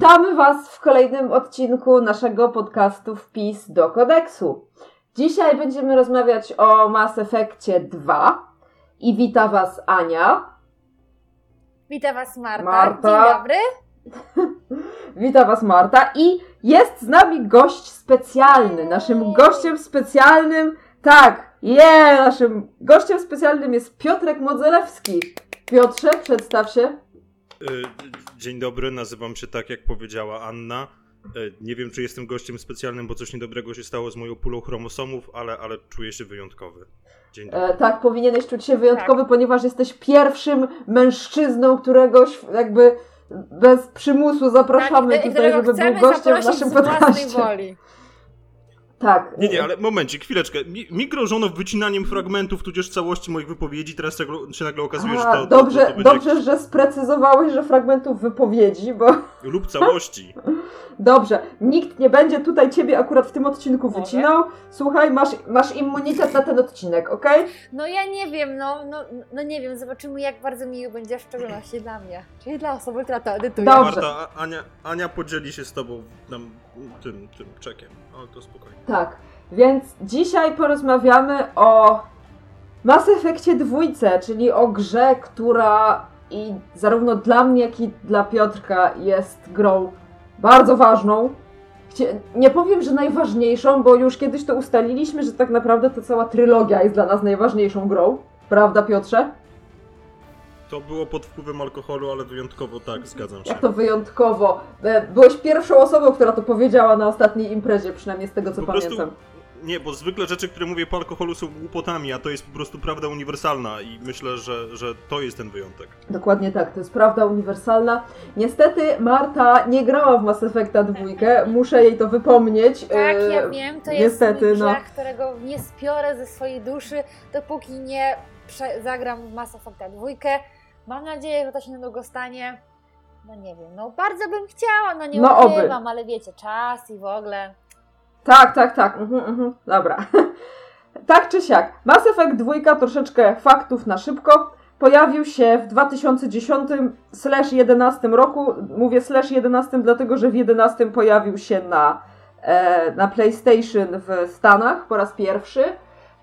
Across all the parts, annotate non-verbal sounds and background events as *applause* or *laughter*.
Witamy Was w kolejnym odcinku naszego podcastu Wpis do kodeksu. Dzisiaj będziemy rozmawiać o Mass Effectie 2 i wita Was Ania. Wita Was Marta. Marta. Dzień dobry. *laughs* Wita Was Marta i jest z nami gość specjalny. Naszym gościem specjalnym, tak, je, naszym gościem specjalnym jest Piotrek Modzelewski. Piotrze, przedstaw się. Dzień dobry, nazywam się tak, jak powiedziała Anna. Y, Nie wiem, czy jestem gościem specjalnym, bo coś niedobrego się stało z moją pulą chromosomów, ale, ale czuję się wyjątkowy. Dzień dobry. E, tak, powinieneś czuć się wyjątkowy, ponieważ jesteś pierwszym mężczyzną, któregoś jakby bez przymusu zapraszamy Tak, tutaj, którego żeby był gościem w naszym z własnej podcaście. woli. Tak. Nie, nie, ale momencik, chwileczkę. Mi, mi grożono wycinaniem fragmentów, tudzież całości moich wypowiedzi, teraz się nagle- się nagle okazuje, że A, to, to, dobrze, to, to dobrze, że sprecyzowałeś, że fragmentów wypowiedzi, bo jakiś- lub całości. *laughs* dobrze, nikt nie będzie tutaj ciebie akurat w tym odcinku wycinał. Słuchaj, masz, masz immunitet na ten odcinek, okej? No ja nie wiem, no, no, no nie wiem, zobaczymy jak bardzo miły będzie w szczególności dla mnie. Czyli dla osoby, która to edytuje. Dobrze. Marta, Ania, Ania podzieli się z tobą nam tym, tym czekiem, ale to spokojnie. Tak, więc dzisiaj porozmawiamy o Mass Effectie dwójce, czyli o grze, która i zarówno dla mnie, jak i dla Piotrka jest grą bardzo ważną. Nie powiem, że najważniejszą, bo już kiedyś to ustaliliśmy, że tak naprawdę to cała trylogia jest dla nas najważniejszą grą. Prawda, Piotrze? To było pod wpływem alkoholu, ale wyjątkowo tak, zgadzam się. Jak to wyjątkowo. E, Byłeś pierwszą osobą, która to powiedziała na ostatniej imprezie, przynajmniej z tego co Po prostu- pamiętam. Nie, bo zwykle rzeczy, które mówię po alkoholu są głupotami, a to jest po prostu prawda uniwersalna i myślę, że, że to jest ten wyjątek. Dokładnie tak, to jest prawda uniwersalna. Niestety Marta nie grała w Mass Effecta dwójkę, *laughs* muszę jej to wypomnieć. Tak, E, ja wiem, to niestety, jest mój no. grzech, którego nie spiorę ze swojej duszy, dopóki nie zagram w Mass Effecta dwójkę. Mam nadzieję, że to się niedługo stanie. No nie wiem, no bardzo bym chciała, no nie No ukrywam, ale wiecie, czas i w ogóle. Tak, tak, tak, mhm, mhm. dobra. *laughs* tak czy siak, Mass Effect 2, troszeczkę faktów na szybko, pojawił się w 2010-11 roku. Mówię slash 11, dlatego że w 11 pojawił się na, e, na PlayStation w Stanach po raz pierwszy.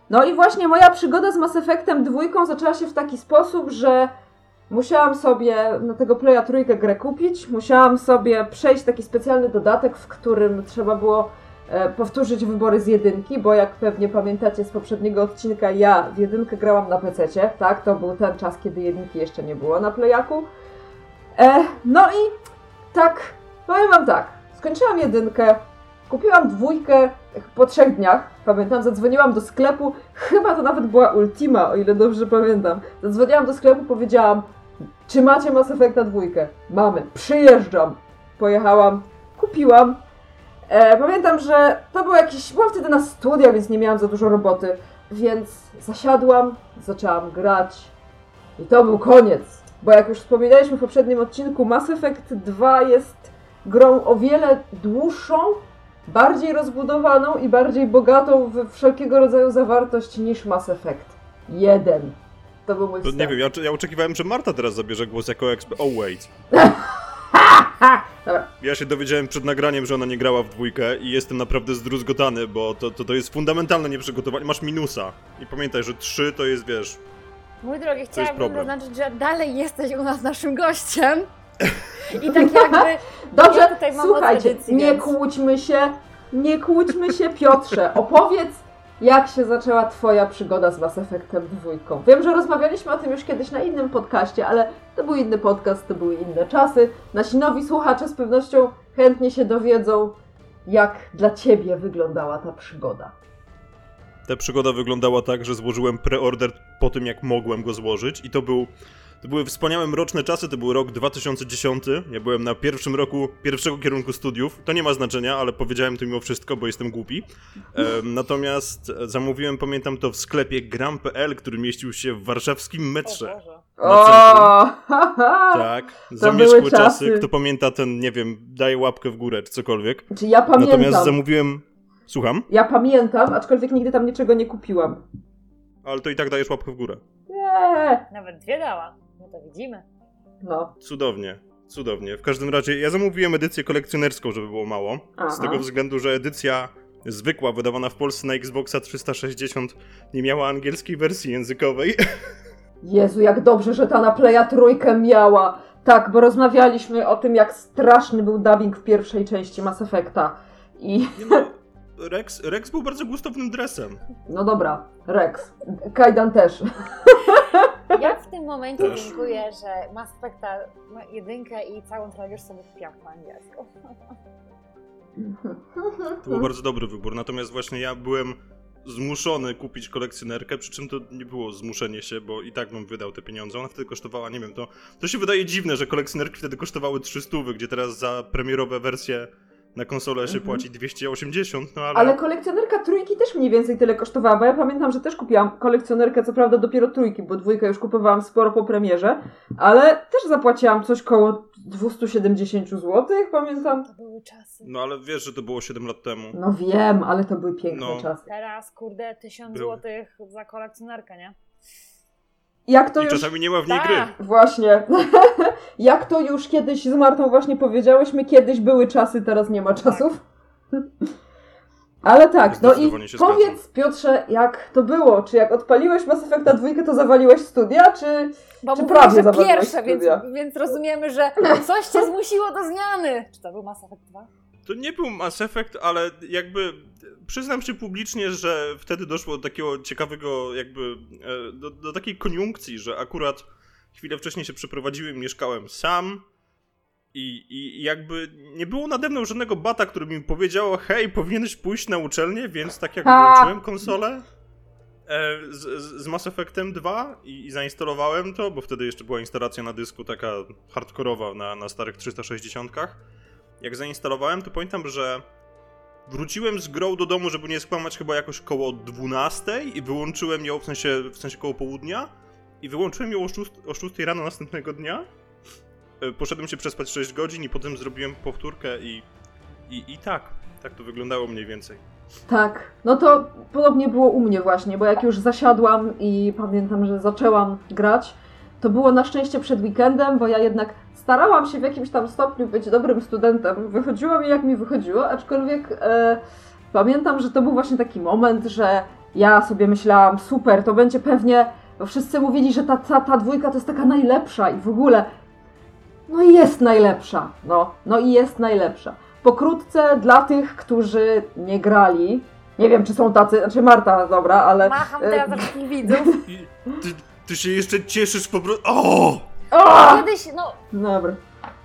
No i właśnie moja przygoda z Mass Effectem 2 zaczęła się w taki sposób, że musiałam sobie na tego Playa trójkę grę kupić, musiałam sobie przejść taki specjalny dodatek, w którym trzeba było e, powtórzyć wybory z jedynki, bo jak pewnie pamiętacie z poprzedniego odcinka, ja w jedynkę grałam na PC, tak? To był ten czas, kiedy jedynki jeszcze nie było na Playaku. E, no i tak, powiem wam tak, skończyłam jedynkę, kupiłam dwójkę po trzech dniach, pamiętam, zadzwoniłam do sklepu, chyba to nawet była Ultima, o ile dobrze pamiętam. Zadzwoniłam do sklepu, powiedziałam, czy macie Mass Effecta dwójkę? Mamy, przyjeżdżam. Pojechałam, kupiłam, E, pamiętam, że to był jakiś. Byłam wtedy na studiach, więc nie miałam za dużo roboty. Więc zasiadłam, zaczęłam grać. I to był koniec. Bo jak już wspominaliśmy w poprzednim odcinku, Mass Effect 2 jest grą o wiele dłuższą, bardziej rozbudowaną i bardziej bogatą w wszelkiego rodzaju zawartość niż Mass Effect 1. To był mój To nie wiem, ja, ja oczekiwałem, że Marta teraz zabierze głos jako ekspert. Oh wait. Dobra. Ja się dowiedziałem przed nagraniem, że ona nie grała w dwójkę i jestem naprawdę zdruzgotany, bo to, to, to jest fundamentalne nieprzygotowanie. Masz minusa. I pamiętaj, że 3 to jest, wiesz... Mój drogi, chciałabym zaznaczyć, że dalej jesteś u nas naszym gościem. I tak *laughs* jakby Dobrze, Ja tutaj mam słuchajcie, edycji, nie więc- kłóćmy się, nie kłóćmy się, Piotrze. Opowiedz, jak się zaczęła Twoja przygoda z Mass Effectem dwójką. Wiem, że rozmawialiśmy o tym już kiedyś na innym podcaście, ale to był inny podcast, to były inne czasy. Nasi nowi słuchacze z pewnością chętnie się dowiedzą, jak dla Ciebie wyglądała ta przygoda. Ta przygoda wyglądała tak, że złożyłem preorder po tym, jak mogłem go złożyć i to był... To były wspaniałe mroczne czasy, to był rok 2010. Ja byłem na pierwszym roku pierwszego kierunku studiów. To nie ma znaczenia, ale powiedziałem to mimo wszystko, bo jestem głupi. *laughs* Natomiast zamówiłem, pamiętam to w sklepie gram.pl, który mieścił się w warszawskim O metrze. Boże. O. *laughs* Tak, były zamierzchłe czasy. czasy. Kto pamięta ten, nie wiem, daje łapkę w górę czy cokolwiek. Czy ja pamiętam? Natomiast zamówiłem. Słucham, Ja pamiętam, aczkolwiek nigdy tam niczego nie kupiłam. ale to i tak dajesz łapkę w górę. Nie. Nawet dwie dała. No to widzimy. No. Cudownie. Cudownie. W każdym razie ja zamówiłem edycję kolekcjonerską, żeby było mało. Aha. Z tego względu, że edycja zwykła, wydawana w Polsce na Xboxa 360 nie miała angielskiej wersji językowej. *laughs* Jezu, jak dobrze, że ta na Playa trójkę miała. Tak, bo rozmawialiśmy o tym, jak straszny był dubbing w pierwszej części Mass Effecta. I Nie no, *laughs* Rex, Rex był bardzo gustownym dresem. no dobra, Rex. Kajdan też. *laughs* Ja w tym momencie Też. dziękuję, że Mass Effecta ma jedynkę i całą trylogię sobie kupiłam po angielsku. To był bardzo dobry wybór, natomiast właśnie ja byłem zmuszony kupić kolekcjonerkę, przy czym to nie było zmuszenie się, bo i tak bym wydał te pieniądze. Ona wtedy kosztowała, nie wiem, to, to się wydaje dziwne, że kolekcjonerki wtedy kosztowały 300, gdzie teraz za premierowe wersje na konsolę się Mhm. płaci 280, no ale... Ale kolekcjonerka trójki też mniej więcej tyle kosztowała, bo ja pamiętam, że też kupiłam kolekcjonerkę, co prawda dopiero trójki, bo dwójkę już kupowałam sporo po premierze, ale też zapłaciłam coś koło 270 zł, pamiętam. To były czasy. No ale wiesz, że to było 7 lat temu. No wiem, ale to były piękne No. czasy. Teraz, kurde, 1000 Były. złotych za kolekcjonerkę, nie? Jak to I już... czasami nie ma w niej Tak. gry. Właśnie. *laughs* Jak to już kiedyś z Martą właśnie powiedziałyśmy, kiedyś były czasy, teraz nie ma czasów. *laughs* Ale tak, no i powiedz Piotrze, jak to było? Czy jak odpaliłeś Mass Effecta dwójkę, to zawaliłeś studia, czy... Bo Czy prawie zawaliłeś pierwsze, więc, więc rozumiemy, że coś cię zmusiło do zmiany. Czy to był Mass Effect 2? To nie był Mass Effect, ale jakby przyznam się publicznie, że wtedy doszło do takiego ciekawego jakby, e, do, do takiej koniunkcji, że akurat chwilę wcześniej się przeprowadziłem, mieszkałem sam i, i jakby nie było nade mną żadnego bata, który mi powiedział, hej, powinieneś pójść na uczelnię, więc tak jak włączyłem konsolę e, z, z- Mass Effectem 2 i, i zainstalowałem to, bo wtedy jeszcze była instalacja na dysku taka hardkorowa na, na starych 360 jak zainstalowałem, to pamiętam, że wróciłem z grą do domu, żeby nie skłamać, chyba jakoś koło 12 i wyłączyłem ją, w sensie, w sensie koło południa i wyłączyłem ją o 6, o 6 rano następnego dnia. E, Poszedłem się przespać 6 godzin i potem zrobiłem powtórkę i, i, i tak, tak to wyglądało mniej więcej. Tak, no to podobnie było u mnie właśnie, bo jak już zasiadłam i pamiętam, że zaczęłam grać, to było na szczęście przed weekendem, bo ja jednak starałam się w jakimś tam stopniu być dobrym studentem. Wychodziło mi jak mi wychodziło, aczkolwiek e, pamiętam, że to był właśnie taki moment, że ja sobie myślałam, super, to będzie pewnie, bo wszyscy mówili, że ta, ta, ta dwójka to jest taka najlepsza i w ogóle. No i jest najlepsza, no, no i jest najlepsza. Pokrótce dla tych, którzy nie grali, nie wiem czy są tacy, znaczy Marta, dobra, ale... Macham e, teraz do wszystkich widzów. Ty, się jeszcze cieszysz po prostu. O! O! Kiedyś, no, Dobra.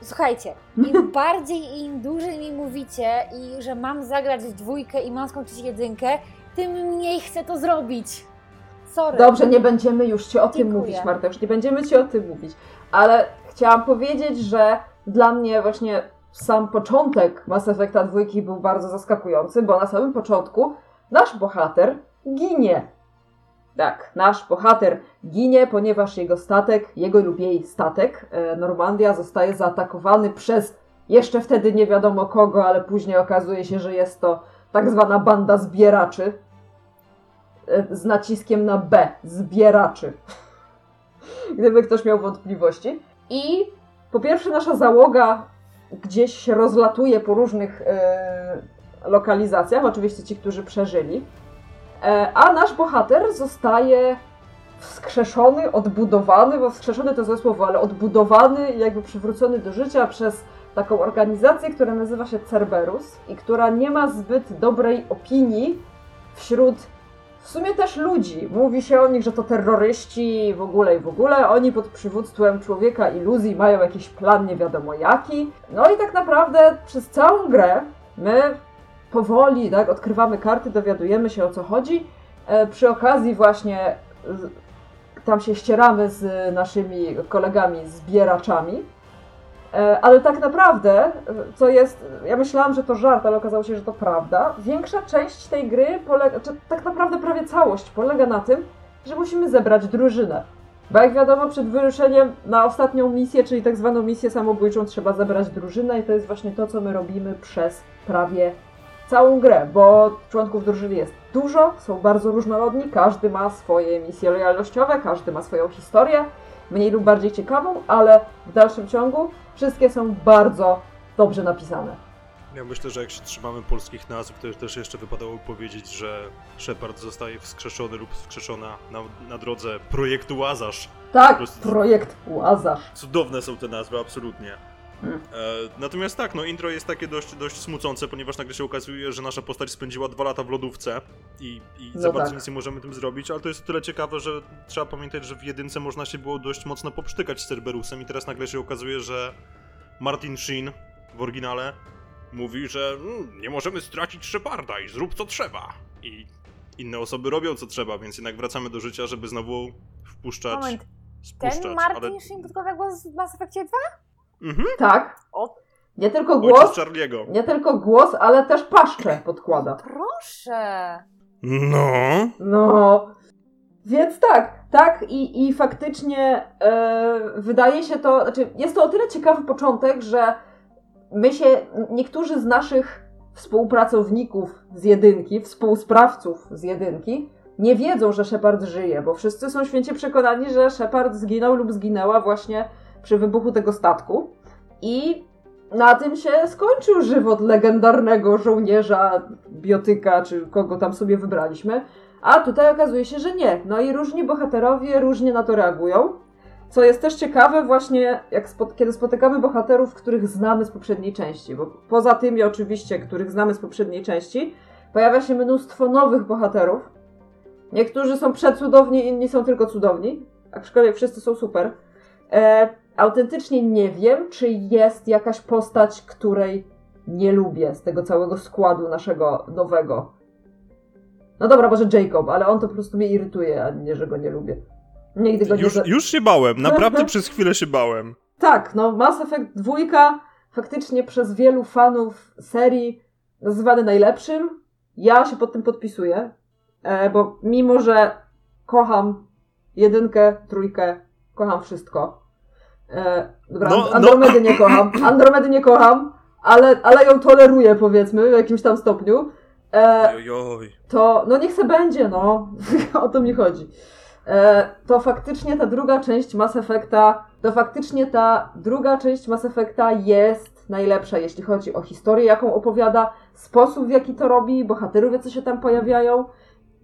słuchajcie, im *laughs* bardziej i im dłużej mi mówicie i że mam zagrać w dwójkę i mam skończyć jedynkę, tym mniej chcę to zrobić. Sorry. Dobrze, nie będziemy już Ci o tym Dziękuję. mówić, Marta, już nie będziemy Ci o tym mówić. Ale chciałam powiedzieć, że dla mnie właśnie sam początek Mass Effecta 2 był bardzo zaskakujący, bo na samym początku nasz bohater ginie. Tak, nasz bohater ginie, ponieważ jego statek, jego lub jej statek, e, Normandia, zostaje zaatakowany przez jeszcze wtedy nie wiadomo kogo, ale później okazuje się, że jest to tak zwana banda zbieraczy, e, z naciskiem na B, zbieraczy. *laughs* Gdyby ktoś miał wątpliwości. I po pierwsze nasza załoga gdzieś się rozlatuje po różnych e, lokalizacjach, oczywiście ci, którzy przeżyli, a nasz bohater zostaje wskrzeszony, odbudowany, bo wskrzeszony to złe słowo, ale odbudowany jakby przywrócony do życia przez taką organizację, która nazywa się Cerberus i która nie ma zbyt dobrej opinii wśród w sumie też ludzi. Mówi się o nich, że to terroryści w ogóle i w ogóle. Oni pod przywództwem człowieka iluzji mają jakiś plan nie wiadomo jaki. No i tak naprawdę przez całą grę my powoli tak, odkrywamy karty, dowiadujemy się o co chodzi. E, przy okazji właśnie tam się ścieramy z naszymi kolegami zbieraczami. E, Ale tak naprawdę, e, co jest, ja myślałam, że to żart, ale okazało się, że to prawda. Większa część tej gry polega, czy tak naprawdę prawie całość polega na tym, że musimy zebrać drużynę. Bo jak wiadomo, przed wyruszeniem na ostatnią misję, czyli tak zwaną misję samobójczą, trzeba zebrać drużynę i to jest właśnie to, co my robimy przez prawie całą grę, bo członków drużyny jest dużo, są bardzo różnorodni, każdy ma swoje misje lojalnościowe, każdy ma swoją historię, mniej lub bardziej ciekawą, ale w dalszym ciągu Wszystkie są bardzo dobrze napisane. Ja myślę, że jak się trzymamy polskich nazw, to też jeszcze wypadało powiedzieć, że Shepard zostaje wskrzeszony lub wskrzeszona na, na drodze projektu Łazarz. Tak, Po prostu- projekt Łazarz. Cudowne są te nazwy, absolutnie. E, natomiast tak, no intro jest takie dość, dość smucące, ponieważ nagle się okazuje, że nasza postać spędziła dwa lata w lodówce i, i No za bardzo tak. nic nie możemy tym zrobić, ale to jest tyle ciekawe, że trzeba pamiętać, że w jedynce można się było dość mocno poprztykać z Cerberusem i teraz nagle się okazuje, że Martin Sheen w oryginale mówi, że mm, nie możemy stracić Sheparda i zrób co trzeba. I inne osoby robią co trzeba, więc jednak wracamy do życia, żeby znowu wpuszczać, Moment, ten. Martin ale... Sheen głos w Mass Effectie 2? Mhm, Tak, nie tylko głos, Charlie'ego. nie tylko głos, ale też paszczę podkłada. proszę. No. No, więc tak, tak i, i faktycznie e, wydaje się to, znaczy jest to o tyle ciekawy początek, że my się, niektórzy z naszych współpracowników z jedynki, współsprawców z jedynki, nie wiedzą, że Shepard żyje, bo wszyscy są święcie przekonani, że Shepard zginął lub zginęła właśnie przy wybuchu tego statku. I na tym się skończył żywot legendarnego żołnierza, biotyka, czy kogo tam sobie wybraliśmy. A tutaj okazuje się, że nie. No i różni bohaterowie różnie na to reagują. Co jest też ciekawe, właśnie kiedy spotykamy bohaterów, których znamy z poprzedniej części. Bo poza tymi, oczywiście, których znamy z poprzedniej części, pojawia się mnóstwo nowych bohaterów. Niektórzy są przecudowni, inni są tylko cudowni. Aczkolwiek wszyscy są super. E, autentycznie nie wiem, czy jest jakaś postać, której nie lubię z tego całego składu naszego nowego. No dobra, może Jacob, ale on to po prostu mnie irytuje, a nie, że go nie lubię. Nigdy go nie... Już, za- już się bałem, naprawdę *laughs* przez chwilę się bałem. Tak, no Mass Effect 2 faktycznie przez wielu fanów serii nazywany najlepszym. Ja się pod tym podpisuję, e, bo mimo, że kocham jedynkę, trójkę, kocham wszystko. E, dobra, No, no. Andromedy nie kocham, Andromedy nie kocham, ale, ale ją toleruję powiedzmy w jakimś tam stopniu. E, to no niech se będzie, no. *laughs* o to mi chodzi. E, to faktycznie ta druga część Mass Effecta, to faktycznie ta druga część Mass Effecta jest najlepsza, jeśli chodzi o historię, jaką opowiada, sposób w jaki to robi, bohaterów, jacy się tam pojawiają,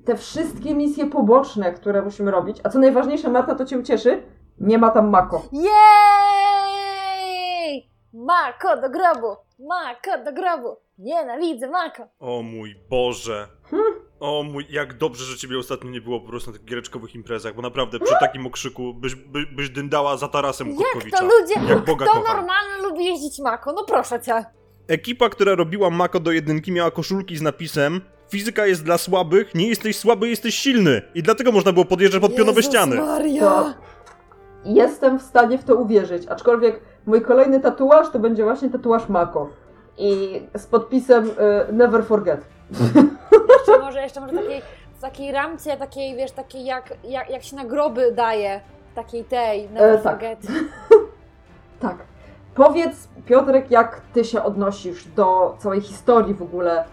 te wszystkie misje poboczne, które musimy robić. A co najważniejsze, Marta, to cię ucieszy, nie ma tam Mako. Jej! Mako do grobu! Mako do grobu! Nienawidzę Mako! O mój Boże. Hmm. O mój, jak dobrze, że ciebie ostatnio nie było po prostu na takich giereczkowych imprezach, bo naprawdę przy takim okrzyku byś, by, byś dyndała za tarasem Jak to ludzie, Jak Boga kto kocham. normalny lubi jeździć Mako? No proszę cię. Ekipa, która robiła Mako do jedynki miała koszulki z napisem Fizyka jest dla słabych, nie jesteś słaby, jesteś silny. I dlatego można było podjeżdżać pod pionowe Jezus ściany. Maria. Jestem w stanie w to uwierzyć, aczkolwiek mój kolejny tatuaż to będzie właśnie tatuaż Mako. I z podpisem y, Never Forget. *laughs* Jeszcze może, jeszcze może takiej, takiej ramce, takiej, wiesz, takiej jak, jak, jak się na groby daje. Takiej tej, never E, tak. forget. *laughs* Tak. Powiedz, Piotrek, jak ty się odnosisz do całej historii w ogóle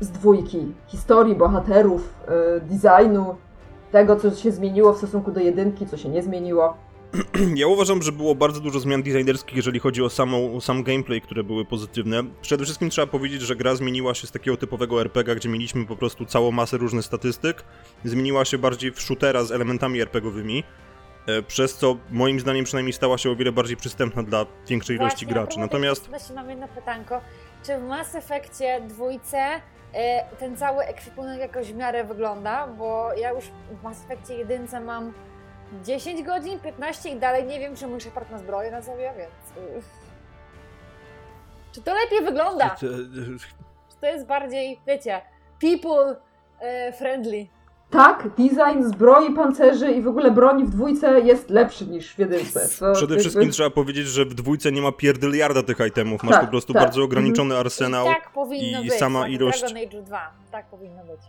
z dwójki? Historii bohaterów, y, designu, tego, co się zmieniło w stosunku do jedynki, co się nie zmieniło. *clears throat* Ja uważam, że było bardzo dużo zmian designerskich, jeżeli chodzi o samą, sam gameplay, które były pozytywne. Przede wszystkim trzeba powiedzieć, że gra zmieniła się z takiego typowego RPG, gdzie mieliśmy po prostu całą masę różnych statystyk. Zmieniła się bardziej w shootera z elementami RPGowymi, e, przez co moim zdaniem przynajmniej stała się o wiele bardziej przystępna dla większej ilości Właśnie, graczy. Natomiast kwestii mam jedno pytanko. Czy w Mass Effectie dwójce e, ten cały ekwipunek jakoś w miarę wygląda? Bo ja już w Mass Effectie jedynce mam 10 godzin, 15 i dalej nie wiem, czy mój Shepard ma zbroję na sobie, więc... y, Czy to lepiej wygląda? Czy to jest bardziej, wiecie, people e, friendly? Tak, design zbroi, pancerzy i w ogóle broni w dwójce jest lepszy niż w jedynce. Co Przede jakby- wszystkim trzeba powiedzieć, że w dwójce nie ma pierdyliarda tych itemów. Masz Tak, po prostu tak. bardzo ograniczony arsenał. I tak powinno i być. sama tak, ilość- Dragon Age 2. Tak powinno być.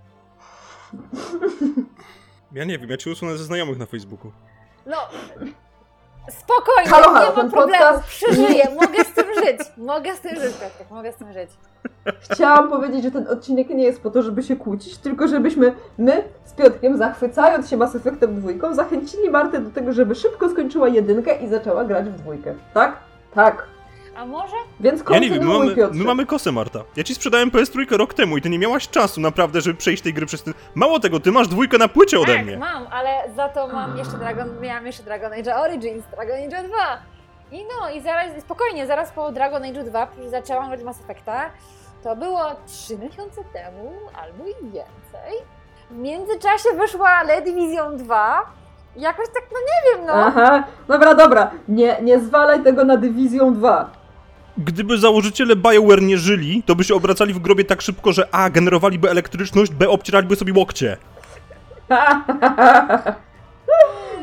*laughs* Ja nie wiem, ja cię usunę ze znajomych na Facebooku. No, spokojnie, Halo, halo, nie ma problemu, podcast- przeżyję, mogę z tym żyć, mogę z tym żyć, Piotrek, mogę z tym żyć. Chciałam powiedzieć, że ten odcinek nie jest po to, żeby się kłócić, tylko żebyśmy my z Piotrkiem, zachwycając się Mass Effectem dwójką, zachęcili Martę do tego, żeby szybko skończyła jedynkę i zaczęła grać w dwójkę. Tak? Tak. A może? Więc Ja nie wiem, my mamy, Piotrze. my mamy kosę, Marta. Ja ci sprzedałem PS3 rok temu i ty nie miałaś czasu naprawdę, żeby przejść tej gry przez ten... Mało tego, ty masz dwójkę na płycie ode tak, mnie. mam, ale za to mam jeszcze Dragon, miałam jeszcze Dragon Age Origins, Dragon Age 2. I no, i zaraz, spokojnie, zaraz po Dragon Age 2 kiedy zaczęłam grać w Mass Effecta. To było 3 miesiące temu, albo i więcej. W międzyczasie wyszła Le Division 2. Jakoś tak, no nie wiem, no. Aha, dobra, dobra. Nie, nie zwalaj tego na Dywizją 2. Gdyby założyciele BioWare nie żyli, to by się obracali w grobie tak szybko, że A. generowaliby elektryczność, B. obcieraliby sobie łokcie. *laughs*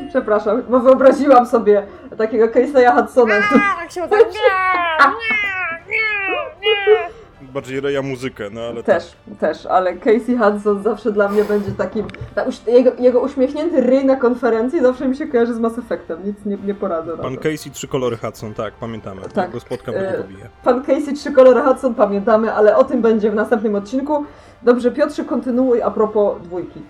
Przepraszam, bo wyobraziłam sobie takiego Casey'a Hudsona, który... A, tak się. Nie, nie, nie, nie. Bardziej reja muzykę, no ale Też, też, ale Casey Hudson zawsze dla mnie będzie takim... Jego, jego uśmiechnięty ryj na konferencji zawsze mi się kojarzy z Mass Effectem, nic nie, nie poradzę Pan. Casey, trzy kolory Hudson, tak, pamiętamy. Tak. Tak. go spotkam, to E, go pobiję. Pan Casey, trzy kolory Hudson, pamiętamy, ale o tym będzie w następnym odcinku. Dobrze, Piotrze, kontynuuj a propos dwójki.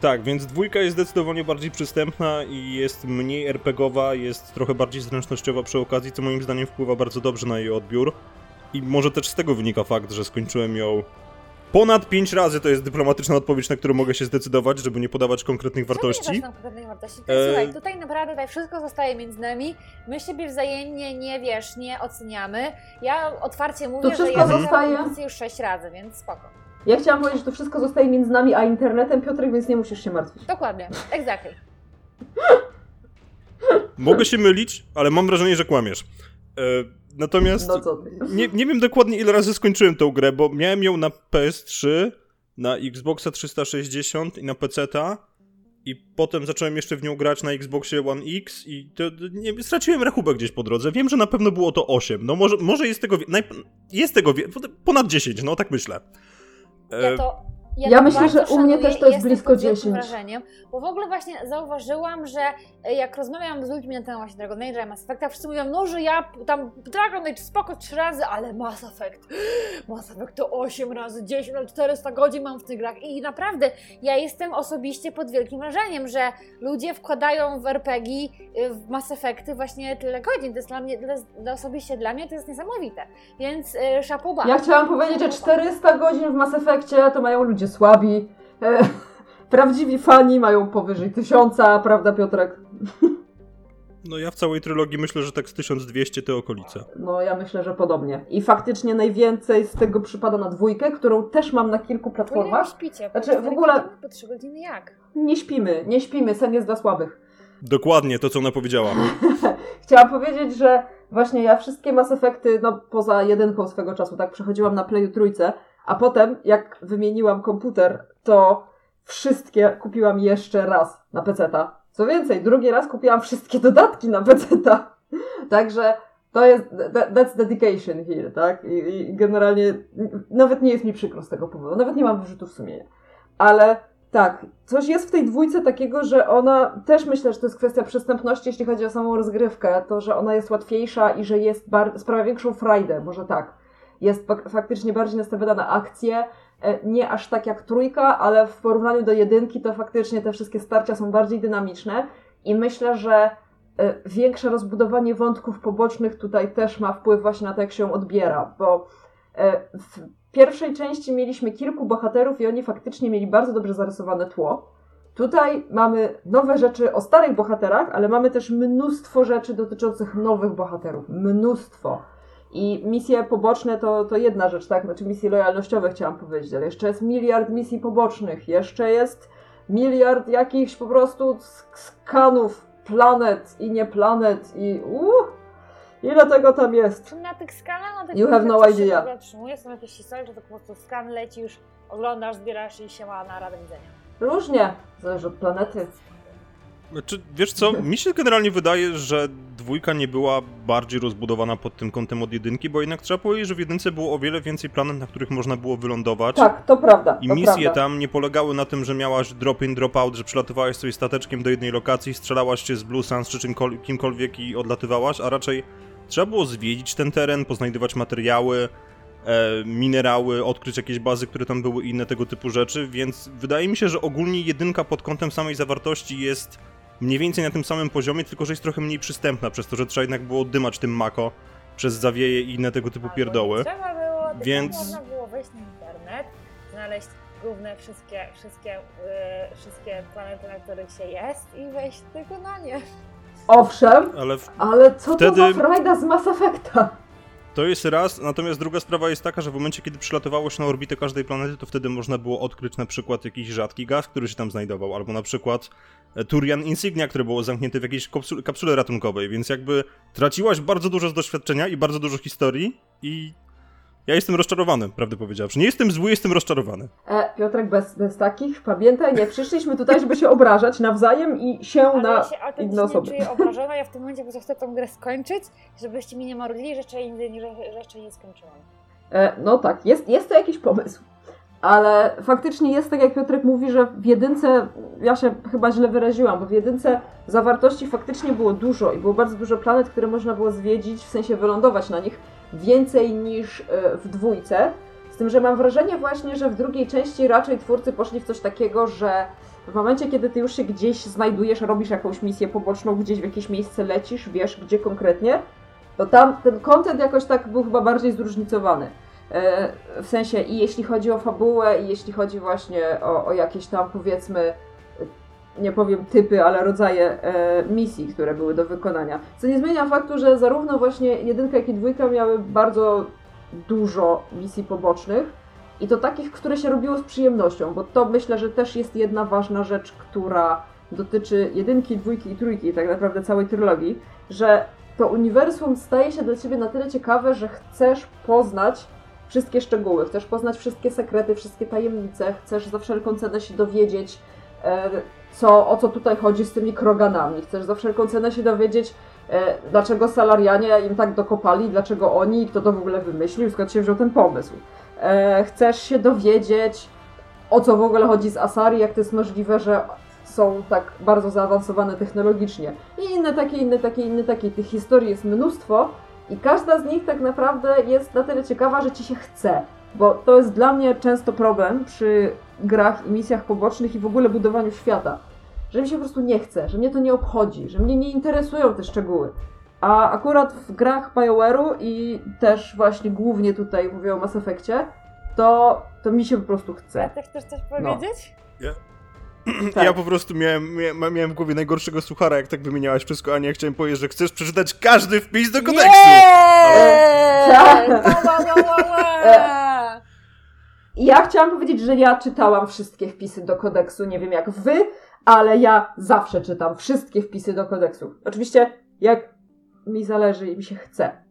Tak, więc dwójka jest zdecydowanie bardziej przystępna i jest mniej RPGowa, jest trochę bardziej zręcznościowa przy okazji, co moim zdaniem wpływa bardzo dobrze na jej odbiór. I może też z tego wynika fakt, że skończyłem ją ponad 5 razy, to jest dyplomatyczna odpowiedź, na którą mogę się zdecydować, żeby nie podawać konkretnych nie wartości. nam konkretnej wartości? To, E, Słuchaj, tutaj naprawdę tutaj wszystko zostaje między nami. My siebie wzajemnie nie wiesz, nie oceniamy. Ja otwarcie mówię, że wszystko ja zostaje- już sześć razy, więc spoko. Ja chciałam powiedzieć, że to wszystko zostaje między nami a internetem, Piotrek, więc nie musisz się martwić. Dokładnie, exactly. Mogę się mylić, ale mam wrażenie, że kłamiesz. E, natomiast No nie, nie wiem dokładnie ile razy skończyłem tą grę, bo miałem ją na PS3, na Xboxa 360 i na PC-ta. I potem zacząłem jeszcze w nią grać na Xboxie One X i to, nie, straciłem rachubę gdzieś po drodze. Wiem, że na pewno było to 8. No może, może jest tego... Najp- jest tego... Ponad 10, no tak myślę. E, Ja to. Ja, Ja to myślę, że u mnie też to jest blisko pod wielkim 10. wrażeniem, bo w ogóle właśnie zauważyłam, że e, jak rozmawiam z ludźmi na temat właśnie Dragon Age'a i Mass Effecta, wszyscy mówią, no, że ja tam Dragon Age spoko 3 razy, ale Mass Effect, *gasps* Mass Effect to 8 razy 10, ale 400 godzin mam w tych grach i naprawdę ja jestem osobiście pod wielkim wrażeniem, że ludzie wkładają w RPG, y, w Mass Effecty właśnie tyle godzin, to jest dla mnie, dla, osobiście dla mnie to jest niesamowite, więc chapeau bas. Ja chciałam powiedzieć, że 400 godzin w Mass Effectie to mają ludzie słabi. E, prawdziwi fani mają powyżej 1000, prawda Piotrek? no ja w całej trylogii myślę, że tak z 1200 te okolice. No ja myślę, że podobnie. I faktycznie najwięcej z tego przypada na dwójkę, którą też mam na kilku platformach. śpicie? Po Znaczy, w ogóle- Godziny? Po 3 godziny jak? Nie śpimy, nie śpimy, sen jest dla słabych. Dokładnie to, co ona powiedziała. *laughs* Chciałam powiedzieć, że właśnie ja wszystkie Mass Effecty, no poza jedynką swego czasu, tak, przechodziłam na Playu trójce, a potem jak wymieniłam komputer, to wszystkie kupiłam jeszcze raz na PC-ta. Co więcej, drugi raz kupiłam wszystkie dodatki na PC-ta. Także to jest, that, that's dedication here, tak? I, I generalnie nawet nie jest mi przykro z tego powodu, nawet nie mam wyrzutów sumienia. Ale tak, coś jest w tej dwójce takiego, że ona też myślę, że to jest kwestia przystępności, jeśli chodzi o samą rozgrywkę, to, że ona jest łatwiejsza i że jest sprawia większą frajdę, może tak. Jest fak- faktycznie bardziej nastawiona na akcję, e, nie aż tak jak trójka, ale w porównaniu do jedynki to faktycznie te wszystkie starcia są bardziej dynamiczne i myślę, że e, większe rozbudowanie wątków pobocznych tutaj też ma wpływ właśnie na to, jak się odbiera, bo e, w pierwszej części mieliśmy kilku bohaterów i oni faktycznie mieli bardzo dobrze zarysowane tło. Tutaj mamy nowe rzeczy o starych bohaterach, ale mamy też mnóstwo rzeczy dotyczących nowych bohaterów. Mnóstwo. I misje poboczne to, to jedna rzecz, tak? Znaczy misje lojalnościowe chciałam powiedzieć, ale jeszcze jest miliard misji pobocznych, jeszcze jest miliard jakichś po prostu sk- skanów planet i nie planet i uh, ile tego tam jest? Czy na tych skanach, na tych You have no idea. w ogóle otrzymuje? Są jakieś historie, że to po prostu skan leci już, oglądasz, zbierasz i się ma na radę widzenia. Różnie, zależy od planety. Znaczy, wiesz co, mi się generalnie wydaje, że dwójka nie była bardziej rozbudowana pod tym kątem od jedynki, bo jednak trzeba powiedzieć, że w jedynce było o wiele więcej planet, na których można było wylądować. Tak, to prawda. I to misje prawda. tam nie polegały na tym, że miałaś drop in, drop out, że przelatywałeś sobie stateczkiem do jednej lokacji, strzelałaś się z Blue Suns czy czymkol- kimkolwiek i odlatywałaś, a raczej trzeba było zwiedzić ten teren, poznajdywać materiały, e, minerały, odkryć jakieś bazy, które tam były i inne tego typu rzeczy, więc wydaje mi się, że ogólnie jedynka pod kątem samej zawartości jest mniej więcej na tym samym poziomie, tylko że jest trochę mniej przystępna, przez to, że trzeba jednak było dymać tym mako, przez zawieje i inne tego typu pierdoły. Trzeba było, tylko Więc- można było wejść na internet, znaleźć główne wszystkie, wszystkie, yy, wszystkie planety, na których się jest i wejść tylko na nie. Owszem, Ale w, ale co Wtedy- to za frajda z Mass Effecta? To jest raz, natomiast druga sprawa jest taka, że w momencie, kiedy przylatowało się na orbitę każdej planety, to wtedy można było odkryć na przykład jakiś rzadki gaz, który się tam znajdował, albo na przykład e, Turian Insignia, które było zamknięte w jakiejś kapsule ratunkowej, więc jakby traciłaś bardzo dużo z doświadczenia i bardzo dużo historii i ja jestem rozczarowany, prawdę powiedziawszy. Nie jestem zły, jestem rozczarowany. E, Piotrek, bez, bez takich, pamiętaj, nie przyszliśmy tutaj, żeby się obrażać nawzajem i się Ale na ja się inne osoby. czuję obrażona, ja w tym momencie po chcę tą grę skończyć, żebyście mi nie marudli, że jeszcze, nie- że, że jeszcze nie skończyłam. E, no tak, jest, jest to jakiś pomysł. Ale faktycznie jest tak, jak Piotrek mówi, że w jedynce, ja się chyba źle wyraziłam, bo w jedynce zawartości faktycznie było dużo i było bardzo dużo planet, które można było zwiedzić, w sensie wylądować na nich, więcej niż e, w dwójce. Z tym, że mam wrażenie właśnie, że w drugiej części raczej twórcy poszli w coś takiego, że w momencie, kiedy ty już się gdzieś znajdujesz, robisz jakąś misję poboczną, gdzieś w jakieś miejsce lecisz, wiesz gdzie konkretnie, to tam ten content jakoś tak był chyba bardziej zróżnicowany. W sensie i jeśli chodzi o fabułę, i jeśli chodzi właśnie o, o jakieś tam powiedzmy, nie powiem typy, ale rodzaje e, misji, które były do wykonania. Co nie zmienia faktu, że zarówno właśnie jedynka, jak i dwójka miały bardzo dużo misji pobocznych i to takich, które się robiło z przyjemnością, bo to myślę, że też jest jedna ważna rzecz, która dotyczy jedynki, dwójki i trójki, tak naprawdę całej trylogii, że to uniwersum staje się dla ciebie na tyle ciekawe, że chcesz poznać wszystkie szczegóły, chcesz poznać wszystkie sekrety, wszystkie tajemnice, chcesz za wszelką cenę się dowiedzieć, e, co, o co tutaj chodzi z tymi kroganami, chcesz za wszelką cenę się dowiedzieć, e, dlaczego Salarianie im tak dokopali, dlaczego oni, kto to w ogóle wymyślił, skąd się wziął ten pomysł. E, chcesz się dowiedzieć, o co w ogóle chodzi z Asari, jak to jest możliwe, że są tak bardzo zaawansowane technologicznie. I inne takie, inne takie, inne takie. Tych historii jest mnóstwo i każda z nich tak naprawdę jest na tyle ciekawa, że ci się chce. Bo to jest dla mnie często problem przy grach i misjach pobocznych i w ogóle budowaniu świata. Że mi się po prostu nie chce, że mnie to nie obchodzi, że mnie nie interesują te szczegóły. A akurat w grach BioWare'u i też właśnie głównie tutaj mówię o Mass Effectie, to, to mi się po prostu chce. Ty chcesz coś No. powiedzieć? *clears throat* Tak. Ja po prostu miałem, miałem, miałem w głowie najgorszego suchara, jak tak wymieniałaś wszystko, a nie chciałem powiedzieć, że chcesz przeczytać każdy wpis do kodeksu. Tak. I ja chciałam powiedzieć, że ja czytałam wszystkie wpisy do kodeksu, nie wiem jak wy, ale ja zawsze czytam wszystkie wpisy do kodeksu. Oczywiście, jak mi zależy i mi się chce.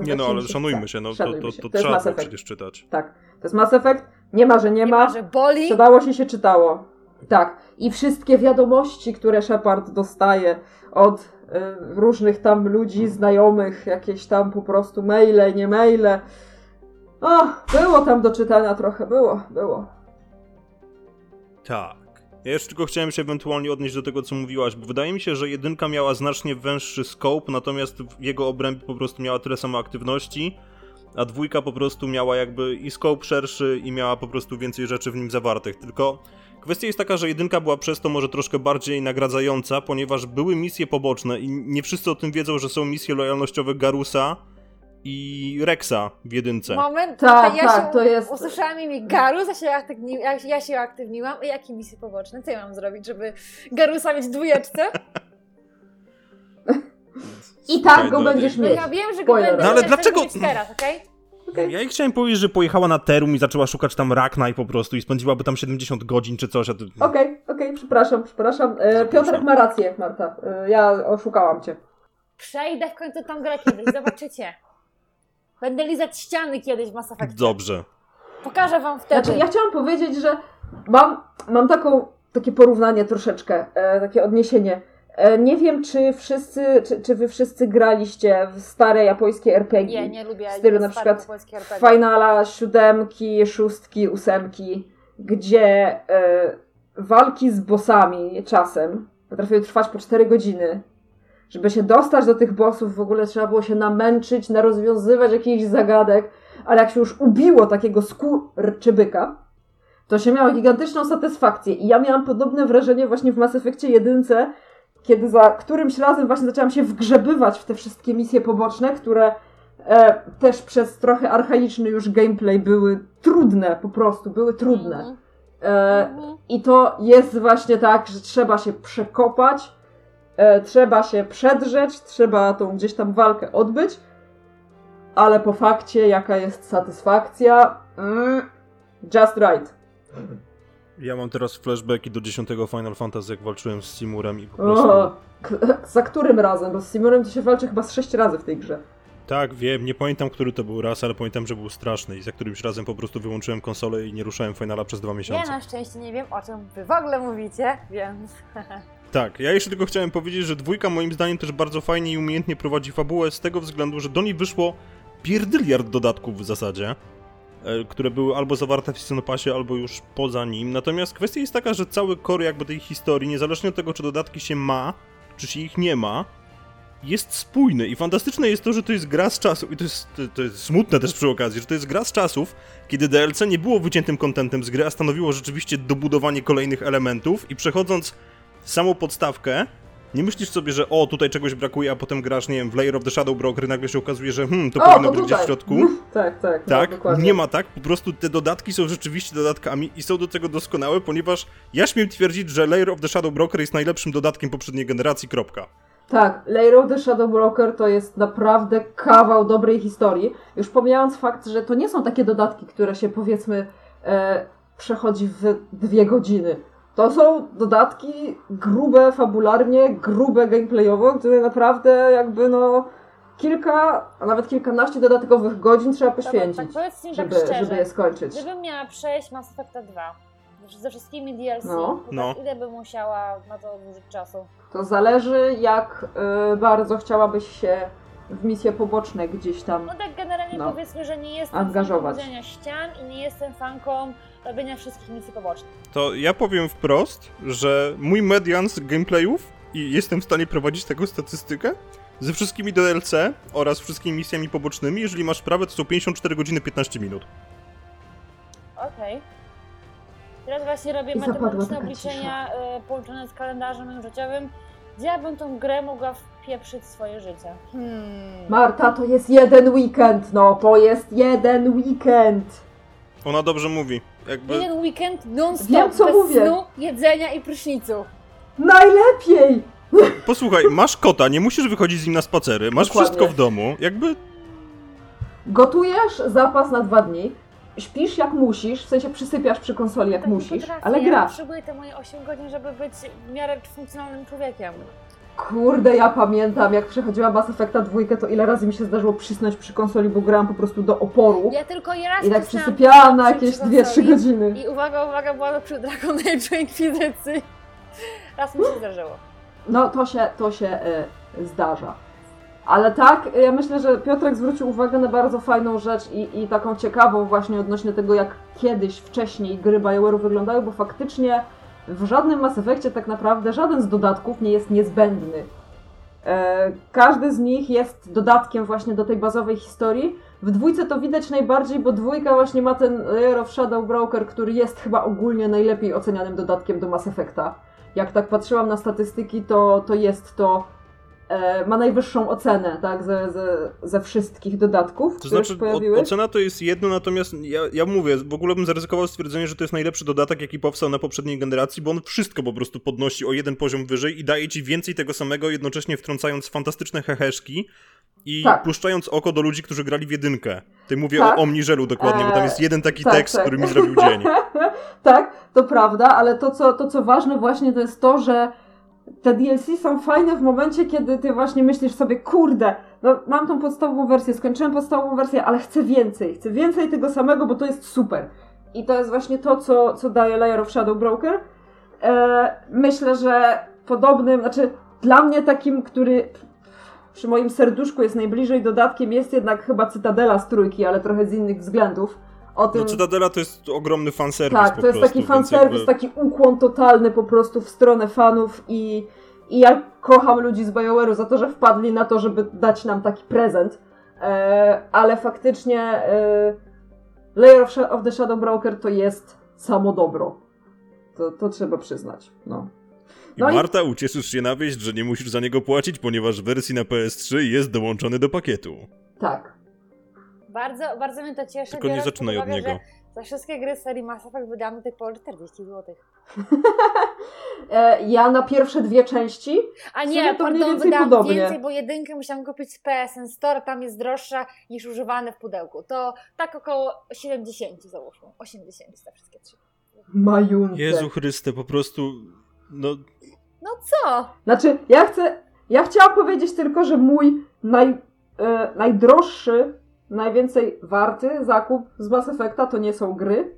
Nie no, ale się szanujmy chce. się, no to, Szanujmy to, się. to, jest trzeba było przecież czytać. Tak, to jest Mass Effect. Nie ma, że nie, Nie ma. ma, że boli. Czytało się, się czytało. Tak. I wszystkie wiadomości, które Shepard dostaje od y, różnych tam ludzi, znajomych, jakieś tam po prostu maile, nie maile. O, było tam do czytania trochę, było, było. Tak. Ja jeszcze tylko chciałem się ewentualnie odnieść do tego, co mówiłaś, bo wydaje mi się, że jedynka miała znacznie węższy scope, natomiast w jego obrębie po prostu miała tyle samo aktywności, a dwójka po prostu miała jakby i scope szerszy i miała po prostu więcej rzeczy w nim zawartych. Tylko kwestia jest taka, że jedynka była przez to może troszkę bardziej nagradzająca, ponieważ były misje poboczne i nie wszyscy o tym wiedzą, że są misje lojalnościowe Garusa i Rexa w jedynce. Moment, Tak, ja tak, się to jest- usłyszałam imię Garus, ja się, aktywni... ja, się aktywniłam. I jakie misje poboczne? Co ja mam zrobić, żeby Garusa mieć w dwójeczce? I tak Słuchaj, go no, będziesz No mieć. ja wiem, że go Spoiler. będę No ale mieć, dlaczego- teraz, okej? Okej. Ja jej chciałem powiedzieć, że pojechała na Terum i zaczęła szukać tam Raknaj po prostu i spędziłaby tam 70 godzin czy coś. Okej, okej, przepraszam, przepraszam. E, Piotrek ma rację, Marta. E, ja oszukałam cię. Przejdę w końcu tą grę kiedyś, zobaczycie. Będę lizać ściany kiedyś w Mass Effectie. Dobrze. Pokażę wam wtedy. Znaczy, ja chciałam powiedzieć, że mam, mam taką, takie porównanie troszeczkę, e, takie odniesienie. E, nie wiem, czy wszyscy, czy, czy wy wszyscy graliście w stare japońskie RPG. Nie, nie lubię w stylu na przykład. Finala, siódemki, szóstki, ósemki, gdzie e, walki z bossami czasem potrafiły trwać po 4 godziny. Żeby się dostać do tych bossów, w ogóle trzeba było się namęczyć, narozwiązywać jakichś zagadek, ale jak się już ubiło takiego skurczybyka, to się miało gigantyczną satysfakcję. I ja miałam podobne wrażenie właśnie w Mass Effectie 1, kiedy za którymś razem właśnie zaczęłam się wgrzebywać w te wszystkie misje poboczne, które e, też przez trochę archaiczny już gameplay były trudne, po prostu, były trudne. Mhm. E, Mhm. I to jest właśnie tak, że trzeba się przekopać, e, trzeba się przedrzeć, trzeba tą gdzieś tam walkę odbyć, ale po fakcie, jaka jest satysfakcja, mm, just right. *laughs* Ja mam teraz flashbacki do 10 Final Fantasy, jak walczyłem z Simurem i po prostu... O, *laughs* za którym razem? Bo z Simurem to się walczy chyba z sześć razy w tej grze. Tak, wiem, nie pamiętam, który to był raz, ale pamiętam, że był straszny i za którymś razem po prostu wyłączyłem konsolę i nie ruszałem Finala przez dwa Ja miesiące. na szczęście nie wiem, o czym wy w ogóle mówicie, więc... *laughs* Tak, ja jeszcze tylko chciałem powiedzieć, że dwójka moim zdaniem też bardzo fajnie i umiejętnie prowadzi fabułę z tego względu, że do niej wyszło pierdyliard dodatków w zasadzie, które były albo zawarte w Season albo już poza nim. Natomiast kwestia jest taka, że cały core jakby tej historii, niezależnie od tego, czy dodatki się ma, czy się ich nie ma, jest spójny i fantastyczne jest to, że to jest gra z czasów, i to jest, to jest smutne też przy okazji, że to jest gra z czasów, kiedy DLC nie było wyciętym kontentem z gry, a stanowiło rzeczywiście dobudowanie kolejnych elementów i przechodząc samą podstawkę, nie myślisz sobie, że o, tutaj czegoś brakuje, a potem grasz, nie wiem, w Layer of the Shadow Broker i nagle się okazuje, że hmm, to O, powinno to być gdzieś w środku. tak, *laughs* tak. Tak, no, dokładnie. nie ma tak, po prostu te dodatki są rzeczywiście dodatkami i są do tego doskonałe, ponieważ ja śmiem twierdzić, że Layer of the Shadow Broker jest najlepszym dodatkiem poprzedniej generacji, kropka. Tak, Layer of the Shadow Broker to jest naprawdę kawał dobrej historii. Już pomijając fakt, że to nie są takie dodatki, które się powiedzmy e, przechodzi w dwie godziny. To są dodatki grube fabularnie, grube gameplayowo, które naprawdę jakby no kilka, a nawet kilkanaście dodatkowych godzin trzeba Tak, poświęcić, powiedz mi żeby, tak szczerze, żeby je skończyć. gdybym miała przejść Mass Effecta 2 ze wszystkimi DLC, No. to No. tak ile bym musiała na to odłożyć czasu? To zależy jak e, bardzo chciałabyś się w misje poboczne gdzieś tam No tak generalnie No. powiedzmy, że nie jestem Angażować. fanką ścian i nie jestem fanką robienia wszystkich misji pobocznych. To ja powiem wprost, że mój median z gameplayów i jestem w stanie prowadzić tego statystykę ze wszystkimi DLC oraz wszystkimi misjami pobocznymi, jeżeli masz sprawę, to są 54 godziny 15 minut. Okej. Teraz właśnie robię matematyczne obliczenia y, połączone z kalendarzem życiowym, gdzie ja bym tą grę mogła wpieprzyć w swoje życie. Hmm. Marta, to jest jeden weekend, no, to jest jeden weekend. Ona dobrze mówi. Jakby... Jeden weekend non-stop, Wiem, co bez mówię. snu, jedzenia i prysznicu. Najlepiej! *laughs* Posłuchaj, masz kota, nie musisz wychodzić z nim na spacery, masz Dokładnie. wszystko w domu, jakby... Gotujesz zapas na dwa dni, śpisz jak musisz, w sensie przysypiasz przy konsoli jak Tak nie musisz, potrafię. ale Ja grasz. potrzebuję te moje 8 godzin, żeby być w miarę funkcjonalnym człowiekiem. Kurde, ja pamiętam, jak przechodziła Mass Effecta dwójkę, to ile razy mi się zdarzyło przysnąć przy konsoli, bo grałam po prostu do oporu. Ja tylko raz I tak przysypiałam na jakieś przy 2-3 konsoli. godziny. I uwaga, uwaga, była to przy Dragon Age'u Inkwizycji. Raz mi się zdarzyło. No, to się, to się e, zdarza. Ale tak, ja myślę, że Piotrek zwrócił uwagę na bardzo fajną rzecz i, i taką ciekawą właśnie odnośnie tego, jak kiedyś, wcześniej gry BioWare'u wyglądały, bo faktycznie w żadnym Mass Effectie tak naprawdę żaden z dodatków nie jest niezbędny. E, każdy z nich jest dodatkiem właśnie do tej bazowej historii. W dwójce to widać najbardziej, bo dwójka właśnie ma ten Layer of Shadow Broker, który jest chyba ogólnie najlepiej ocenianym dodatkiem do Mass Effecta. Jak tak patrzyłam na statystyki, to, to jest to ma najwyższą ocenę, tak, ze, ze, ze wszystkich dodatków, To które znaczy, się pojawiły. o, ocena to jest jedno, natomiast ja, ja mówię, w ogóle bym zaryzykował stwierdzenie, że to jest najlepszy dodatek, jaki powstał na poprzedniej generacji, bo on wszystko po prostu podnosi o jeden poziom wyżej i daje ci więcej tego samego, jednocześnie wtrącając fantastyczne heheszki i Tak. puszczając oko do ludzi, którzy grali w jedynkę. Tutaj mówię Tak. o Omniżelu dokładnie, bo tam jest jeden taki tak, tekst, tak. który mi zrobił dzień. *laughs* tak, to prawda, ale to co, to co ważne właśnie to jest to, że te DLC są fajne w momencie, kiedy ty właśnie myślisz sobie, kurde, no mam tą podstawową wersję, skończyłem podstawową wersję, ale chcę więcej, chcę więcej tego samego, bo to jest super. I to jest właśnie to, co, co daje Layer of Shadow Broker. E, myślę, że podobnym, znaczy dla mnie takim, który przy moim serduszku jest najbliżej dodatkiem, jest jednak chyba Cytadela z trójki, ale trochę z innych względów. O tym, No Cytadela to jest ogromny fanserwis tak, to jest prostu, taki fanserwis, jakby- taki ukłon totalny po prostu w stronę fanów i, i ja kocham ludzi z BioWare'u za to, że wpadli na to, żeby dać nam taki prezent. E, ale faktycznie e, Layer of, of the Shadow Broker to jest samo dobro. To, to trzeba przyznać. No. I No i- Marta, ucieszysz się na wieść, że nie musisz za niego płacić, ponieważ w wersji na PS3 jest dołączony do pakietu. Tak. Bardzo, bardzo mnie to cieszy. Tylko nie zaczynaj od niego. Za wszystkie gry z serii Mass Effect wydałam do tej pory 40 zł. *laughs* Ja na pierwsze dwie części A nie, to mniej pardon, więcej wydałam podobnie. więcej, bo jedynkę musiałam kupić z PSN Store, tam jest droższa niż używane w pudełku. To tak około 70 załóżmy, 80 za wszystkie trzy. majunce. Jezu Chryste, po prostu... No, No co? Znaczy, ja chcę. Ja chciałam powiedzieć tylko, że mój naj, e, najdroższy, najwięcej warty zakup z Mass Effecta to nie są gry.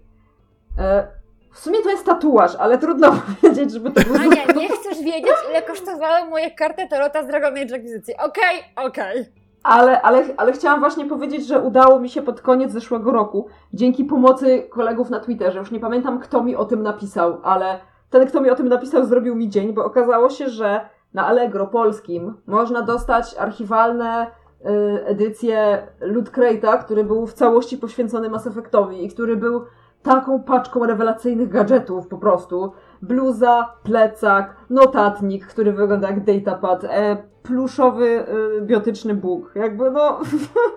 E, w sumie to jest tatuaż, ale trudno *laughs* powiedzieć, żeby to był Ania, nie chcesz wiedzieć, ile kosztowały moje karty Tarota z Dragon Age Akwizycji. Okej, okej. Ale, ale, ale chciałam właśnie powiedzieć, że udało mi się pod koniec zeszłego roku, dzięki pomocy kolegów na Twitterze, już nie pamiętam kto mi o tym napisał, ale ten kto mi o tym napisał zrobił mi dzień, bo okazało się, że na Allegro polskim można dostać archiwalne y, edycje Loot Crate'a, który był w całości poświęcony Mass Effectowi i który był taką paczką rewelacyjnych gadżetów po prostu. Bluza, plecak, notatnik, który wygląda jak datapad, e, pluszowy y, biotyczny Bóg. Jakby no...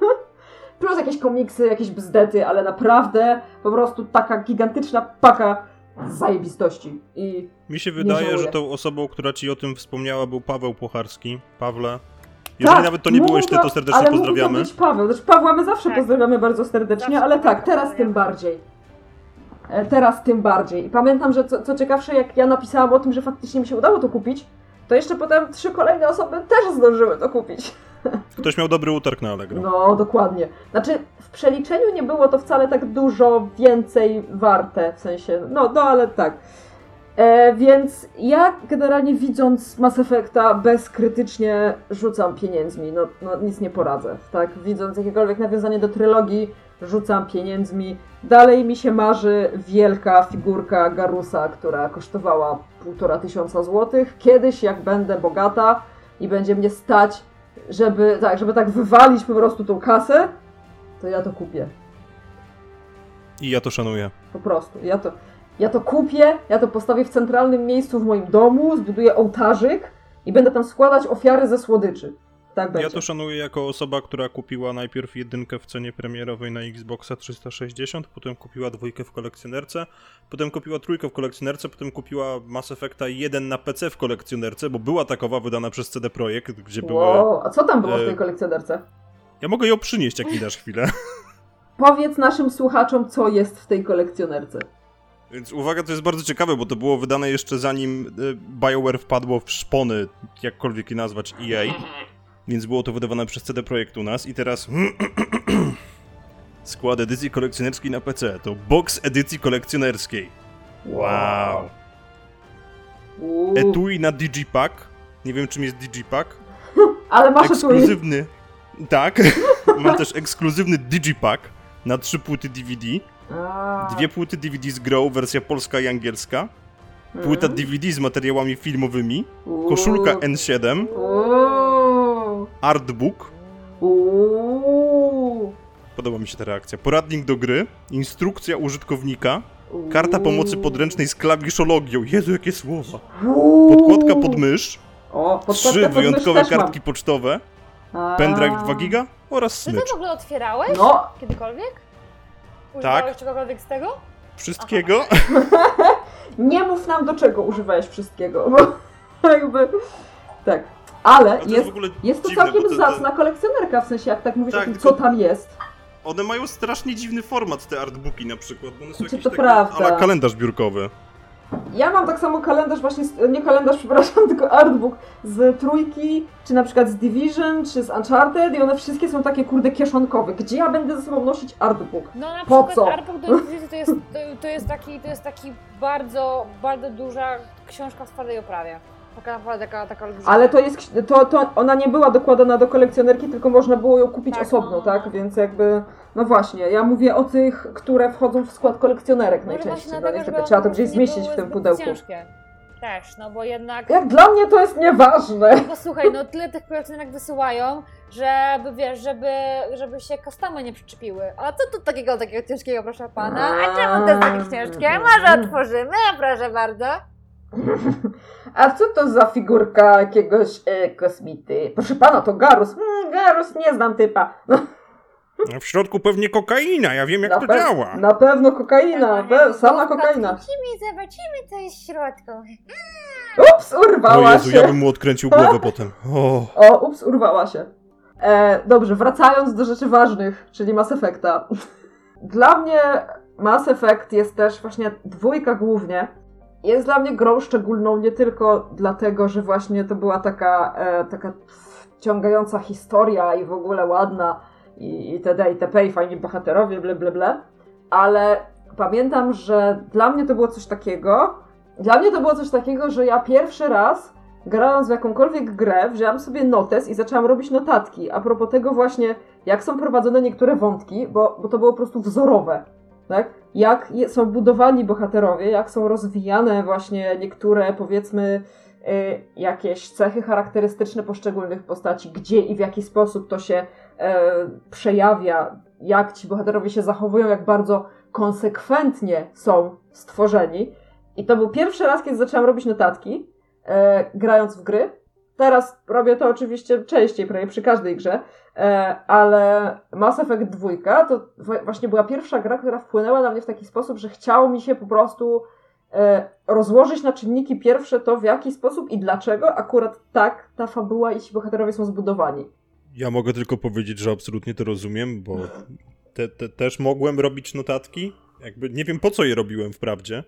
*laughs* Plus jakieś komiksy, jakieś bzdety, ale naprawdę po prostu taka gigantyczna paka zajebistości. I mi się wydaje, że tą osobą, która ci o tym wspomniała, był Paweł Pocharski. Pawle. Jeżeli Tak, nawet to nie mógł byłeś ty, to serdecznie ale mógł pozdrawiamy. To być Paweł. Znaczy Pawła my zawsze Tak. pozdrawiamy bardzo serdecznie, Zawsze ale tak, teraz tym bardziej. E, Teraz tym bardziej. I pamiętam, że co, co ciekawsze, jak ja napisałam o tym, że faktycznie mi się udało to kupić, to jeszcze potem trzy kolejne osoby też zdążyły to kupić. *laughs* Ktoś miał dobry utarg na Allegro. No, dokładnie. Znaczy, w przeliczeniu nie było to wcale tak dużo więcej warte, w sensie, no, no ale tak. E, więc ja generalnie widząc Mass Effecta bezkrytycznie rzucam pieniędzmi, no, no nic nie poradzę, tak? Widząc jakiekolwiek nawiązanie do trylogii, rzucam pieniędzmi. Dalej mi się marzy wielka figurka Garusa, która kosztowała półtora tysiąca złotych. Kiedyś, jak będę bogata i będzie mnie stać, żeby tak, żeby tak wywalić po prostu tą kasę, to ja to kupię. I ja to szanuję. Po prostu. Ja to, ja to kupię, ja to postawię w centralnym miejscu w moim domu, zbuduję ołtarzyk i będę tam składać ofiary ze słodyczy. Tak będzie. Ja to szanuję jako osoba, która kupiła najpierw jedynkę w cenie premierowej na Xboxa 360, potem kupiła dwójkę w kolekcjonerce, potem kupiła trójkę w kolekcjonerce, potem kupiła Mass Effecta 1 na PC w kolekcjonerce, bo była takowa wydana przez CD Projekt, gdzie. Wow, a co tam było w e, tej kolekcjonerce? Ja mogę ją przynieść, jak mi dasz chwilę. Powiedz naszym słuchaczom, co jest w tej kolekcjonerce. Więc uwaga, to jest bardzo ciekawe, bo to było wydane jeszcze zanim y, BioWare wpadło w szpony, jakkolwiek je nazwać, EA. Więc było to wydawane przez CD Projekt u nas i teraz... *clears throat* Skład edycji kolekcjonerskiej na PC to box edycji kolekcjonerskiej. Wow. Uuu, Etui na Digipack. Nie wiem czym jest Digipack. *laughs* ale masz Ekskluzywny... Tak. *laughs* Mam też ekskluzywny Digipack na trzy płyty DVD. Dwie płyty DVD z grą, wersja polska i angielska. Płyta DVD z materiałami filmowymi. Koszulka N7. Uuu. Artbook. Podoba mi się ta reakcja. Poradnik do gry. Instrukcja użytkownika. Karta pomocy podręcznej z klawiszologią. Jezu, jakie słowa. Podkładka pod mysz. O, Trzy wyjątkowe mam. kartki pocztowe. Pendrive 2 giga oraz Ty to smycz. w ogóle otwierałeś? No, Kiedykolwiek? Używałeś Tak. czegokolwiek z tego? Wszystkiego. *laughs* nie mów nam do czego używałeś wszystkiego, bo *laughs* jakby... Tak. Ale to jest, ogóle jest to dziwne, całkiem to- zacna kolekcjonerka, w sensie jak tak mówisz Tak, o tym, co tam jest. One mają strasznie dziwny format, te artbooki na przykład. Bo one są Znaczy, jakieś to takie prawda. ala kalendarz biurkowy. Ja mam tak samo kalendarz właśnie, z, nie kalendarz, *laughs* przepraszam, tylko artbook z trójki, czy na przykład z Division, czy z Uncharted i one wszystkie są takie kurde kieszonkowe. Gdzie ja będę ze sobą nosić artbook? No na Po przykład co? Artbook do Inquisition to jest, to, to jest taki, to jest taki bardzo, bardzo duża książka w twardej oprawie. Taka naprawdę, taka, taka. Ale to jest, to, to ona nie była dokładana do kolekcjonerki, tylko można było ją kupić Tak, osobno, no. tak? Więc jakby, no właśnie, ja mówię o tych, które wchodzą w skład kolekcjonerek Może najczęściej, no dlatego, niestety żeby trzeba to gdzieś zmieścić w tym pudełku. ciężkie. Też, no bo jednak... Jak dla mnie to jest nieważne. Bo słuchaj, no tyle tych kolekcjonerek wysyłają, żeby wiesz, żeby, żeby się kostamy nie przyczepiły. A co tu takiego, takiego ciężkiego, proszę pana? A czemu to jest takie ciężkie? Może otworzymy, proszę bardzo. *laughs* A co to za figurka jakiegoś e, kosmity? Proszę pana, to Garus. Mm, Garus, nie znam typa. No, W środku pewnie kokaina, ja wiem jak Na to pe- działa. Na pewno kokaina, be, sama kokaina. Zobaczymy, zobaczymy, co jest w środku. Ups, O urwała Jezu, się. ja bym mu odkręcił głowę potem. O, O, ups, urwała się. E, dobrze, wracając do rzeczy ważnych, czyli Mass Effecta. *laughs* Dla mnie Mass Effect jest też właśnie dwójka głównie. Jest dla mnie grą szczególną nie tylko dlatego, że właśnie to była taka, e, taka wciągająca historia i w ogóle ładna i itd. itp. i fajni bohaterowie, ble, ble, ble. Ale pamiętam, że dla mnie to było coś takiego, dla mnie to było coś takiego, że ja pierwszy raz grając w jakąkolwiek grę, wzięłam sobie notes i zaczęłam robić notatki. A propos tego właśnie, jak są prowadzone niektóre wątki, bo, bo to było po prostu wzorowe. Tak? Jak je, są budowani bohaterowie, jak są rozwijane właśnie niektóre, powiedzmy, y, jakieś cechy charakterystyczne poszczególnych postaci, gdzie i w jaki sposób to się przejawia, jak ci bohaterowie się zachowują, jak bardzo konsekwentnie są stworzeni. I to był pierwszy raz, kiedy zaczęłam robić notatki, e, grając w gry. Teraz robię to oczywiście częściej, prawie przy każdej grze, e, ale Mass Effect 2 to właśnie była pierwsza gra, która wpłynęła na mnie w taki sposób, że chciało mi się po prostu e, rozłożyć na czynniki pierwsze to, w jaki sposób i dlaczego akurat tak ta fabuła i ci bohaterowie są zbudowani. Ja mogę tylko powiedzieć, że absolutnie to rozumiem, bo te, te, też mogłem robić notatki. Jakby nie wiem po co je robiłem wprawdzie,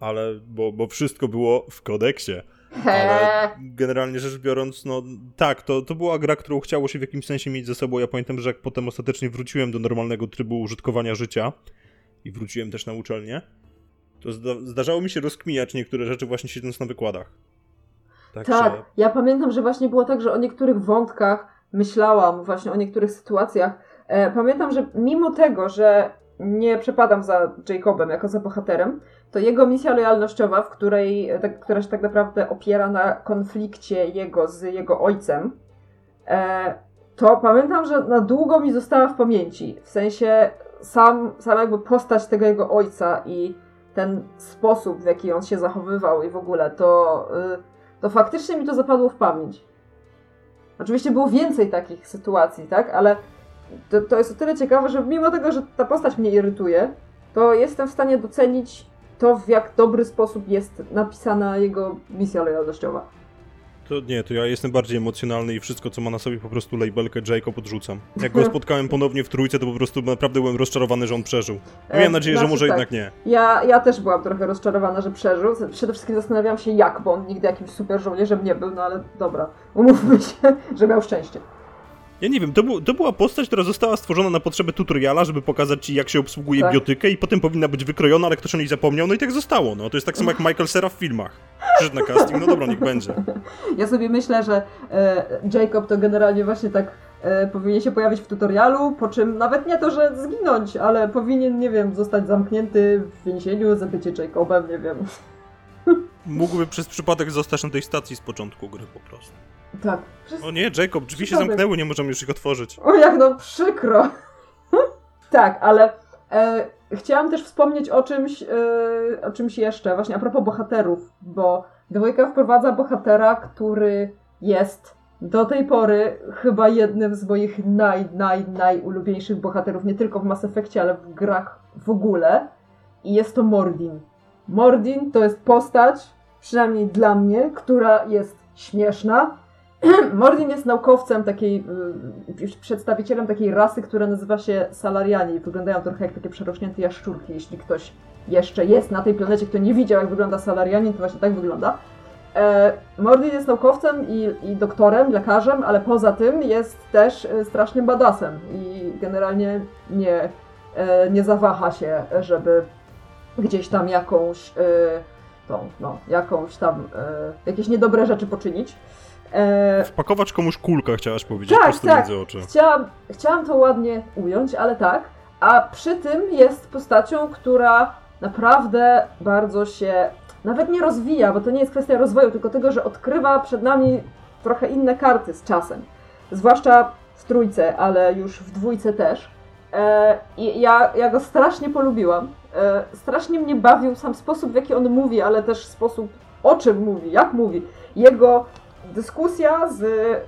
ale bo, bo wszystko było w kodeksie. Ale *laughs* generalnie rzecz biorąc, no tak, to, to była gra, którą chciało się w jakimś sensie mieć ze sobą. Ja pamiętam, że jak potem ostatecznie wróciłem do normalnego trybu użytkowania życia i wróciłem też na uczelnię, to zda zdarzało mi się rozkminiać niektóre rzeczy właśnie siedząc na wykładach. Także Tak, ja pamiętam, że właśnie było tak, że o niektórych wątkach myślałam, właśnie o niektórych sytuacjach. E, pamiętam, że mimo tego, że nie przepadam za Jacobem jako za bohaterem, to jego misja lojalnościowa, w której, e, tak, która się tak naprawdę opiera na konflikcie jego z jego ojcem, e, to pamiętam, że na długo mi została w pamięci. W sensie sam, sam jakby postać tego jego ojca i ten sposób, w jaki on się zachowywał i w ogóle, to, y, to faktycznie mi to zapadło w pamięć. Oczywiście było więcej takich sytuacji, tak? Ale to, to jest o tyle ciekawe, że mimo tego, że ta postać mnie irytuje, to jestem w stanie docenić to, w jak dobry sposób jest napisana jego misja lojalnościowa. To nie, to ja jestem bardziej emocjonalny i wszystko, co ma na sobie po prostu labelkę Jacob odrzucam. Jak go spotkałem ponownie w trójce, to po prostu naprawdę byłem rozczarowany, że on przeżył. E, Miałem nadzieję, że znaczy może tak. jednak nie. Ja, ja też byłam trochę rozczarowana, że przeżył. Przede wszystkim zastanawiałam się jak, bo on nigdy jakimś super żołnierzem nie był, no ale dobra, umówmy się, *laughs* że miał szczęście. Ja nie wiem, to, był, to była postać, która została stworzona na potrzeby tutoriala, żeby pokazać ci, jak się obsługuje Tak. biotykę i potem powinna być wykrojona, ale ktoś o niej zapomniał, no i tak zostało. No to jest tak samo jak Michael Cera w filmach. Przyszedł na casting, no dobra, niech będzie. *laughs* Ja sobie myślę, że e, Jacob to generalnie właśnie tak e, powinien się pojawić w tutorialu, po czym nawet nie to, że zginąć, ale powinien, nie wiem, zostać zamknięty w więzieniu za bycie Jacobem, nie wiem. *laughs* Mógłby przez przypadek zostać na tej stacji z początku gry po prostu. Tak. Przez... O nie, Jacob, drzwi się zamknęły, nie możemy już ich otworzyć. O, jak no przykro. *laughs* tak, ale e, chciałam też wspomnieć o czymś, e, o czymś jeszcze, właśnie a propos bohaterów, bo dwójka wprowadza bohatera, który jest do tej pory chyba jednym z moich naj, naj, najulubieńszych bohaterów, nie tylko w Mass Effectie, ale w grach w ogóle. I jest to Mordin. Mordin to jest postać, przynajmniej dla mnie, która jest śmieszna, *clears throat* Mordin jest naukowcem takiej, y, przedstawicielem takiej rasy, która nazywa się Salarianie i wyglądają trochę jak takie przerośnięte jaszczurki. Jeśli ktoś jeszcze jest na tej planecie, kto nie widział jak wygląda Salarianin, to właśnie tak wygląda. E, Mordin jest naukowcem i, i doktorem, lekarzem, ale poza tym jest też e, strasznym badasem i generalnie nie, e, nie zawaha się, żeby gdzieś tam jakąś e, tą, no, jakąś tam, jakieś niedobre rzeczy poczynić. E, Wpakować komuś kulkę, chciałaś powiedzieć, Tak, prosto tak. między oczy. Chciałam, chciałam to ładnie ująć, ale tak. A przy tym jest postacią, która naprawdę bardzo się nawet nie rozwija, bo to nie jest kwestia rozwoju, tylko tego, że odkrywa przed nami trochę inne karty z czasem. Zwłaszcza w trójce, ale już w dwójce też. E, I ja, ja go strasznie polubiłam. E, strasznie mnie bawił sam sposób, w jaki on mówi, ale też sposób, o czym mówi, jak mówi. Jego dyskusja z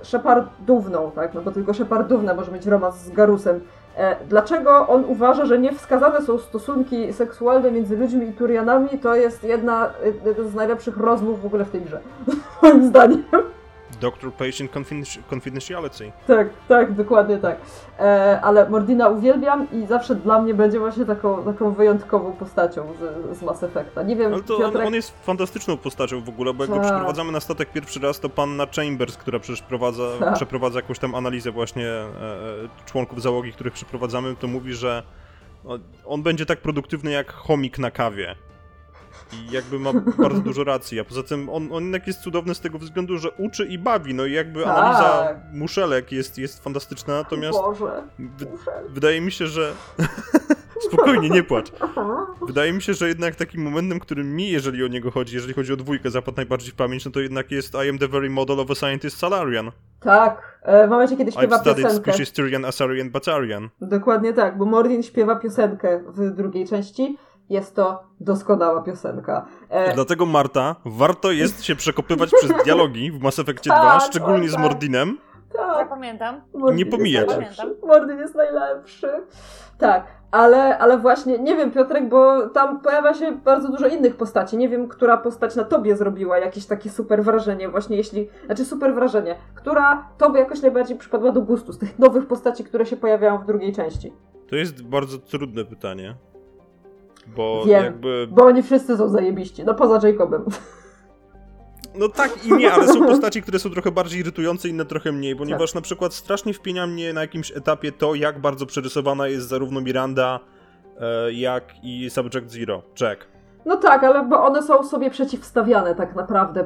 Shepardówną, tak, no bo tylko Shepardówna może mieć romans z Garusem, E, dlaczego on uważa, że niewskazane są stosunki seksualne między ludźmi i Turianami, to jest jedna, jedna z najlepszych rozmów w ogóle w tej grze. *laughs* Moim zdaniem. Doctor-patient confidentiality. Tak, tak, dokładnie tak. E, ale Mordina uwielbiam i zawsze dla mnie będzie właśnie taką, taką wyjątkową postacią z, z Mass Effecta. Nie wiem, Ale to Piotrek... on, on jest fantastyczną postacią w ogóle, bo jak go Tak. przeprowadzamy na statek pierwszy raz, to panna Chambers, która przecież prowadza, Tak. przeprowadza jakąś tam analizę właśnie e, e, członków załogi, których przeprowadzamy, to mówi, że on- on będzie tak produktywny jak chomik na kawie. I jakby ma bardzo dużo racji, a poza tym on, on jednak jest cudowny z tego względu, że uczy i bawi, no i jakby Tak. analiza muszelek jest, jest fantastyczna, natomiast Boże, wydaje mi się, że... *laughs* Spokojnie, nie płacz. Wydaje mi się, że jednak takim momentem, który mi, jeżeli o niego chodzi, jeżeli chodzi o dwójkę, zapadł najbardziej w pamięć, no to jednak jest I am the very model of a scientist Salarian. Tak, e, w momencie, kiedy I've śpiewa studied piosenkę. species Tyrian, Asarian, Batarian. Dokładnie tak, bo Mordin śpiewa piosenkę w drugiej części. Jest to doskonała piosenka. E, Dlatego, Marta, warto jest się przekopywać przez dialogi w Mass Effectie 2, Tak, szczególnie oj, z tak. Mordinem. tak, Zapamiętam. Mordin Nie pomijać. Mordin jest najlepszy. Tak, ale, ale właśnie, nie wiem Piotrek, bo tam pojawia się bardzo dużo innych postaci. Nie wiem, która postać na tobie zrobiła jakieś takie super wrażenie, właśnie jeśli, znaczy super wrażenie, która tobie jakoś najbardziej przypadła do gustu z tych nowych postaci, które się pojawiają w drugiej części. To jest bardzo trudne pytanie. Bo Wiem. jakby. Bo oni wszyscy są zajebiści, no poza Jacobem. No tak i nie, ale są *laughs* postaci, które są trochę bardziej irytujące, inne trochę mniej, ponieważ na przykład strasznie wpienia mnie na jakimś etapie to, jak bardzo przerysowana jest zarówno Miranda, e, jak i Subject Zero, Jack. No tak, ale bo one są sobie przeciwstawiane tak naprawdę.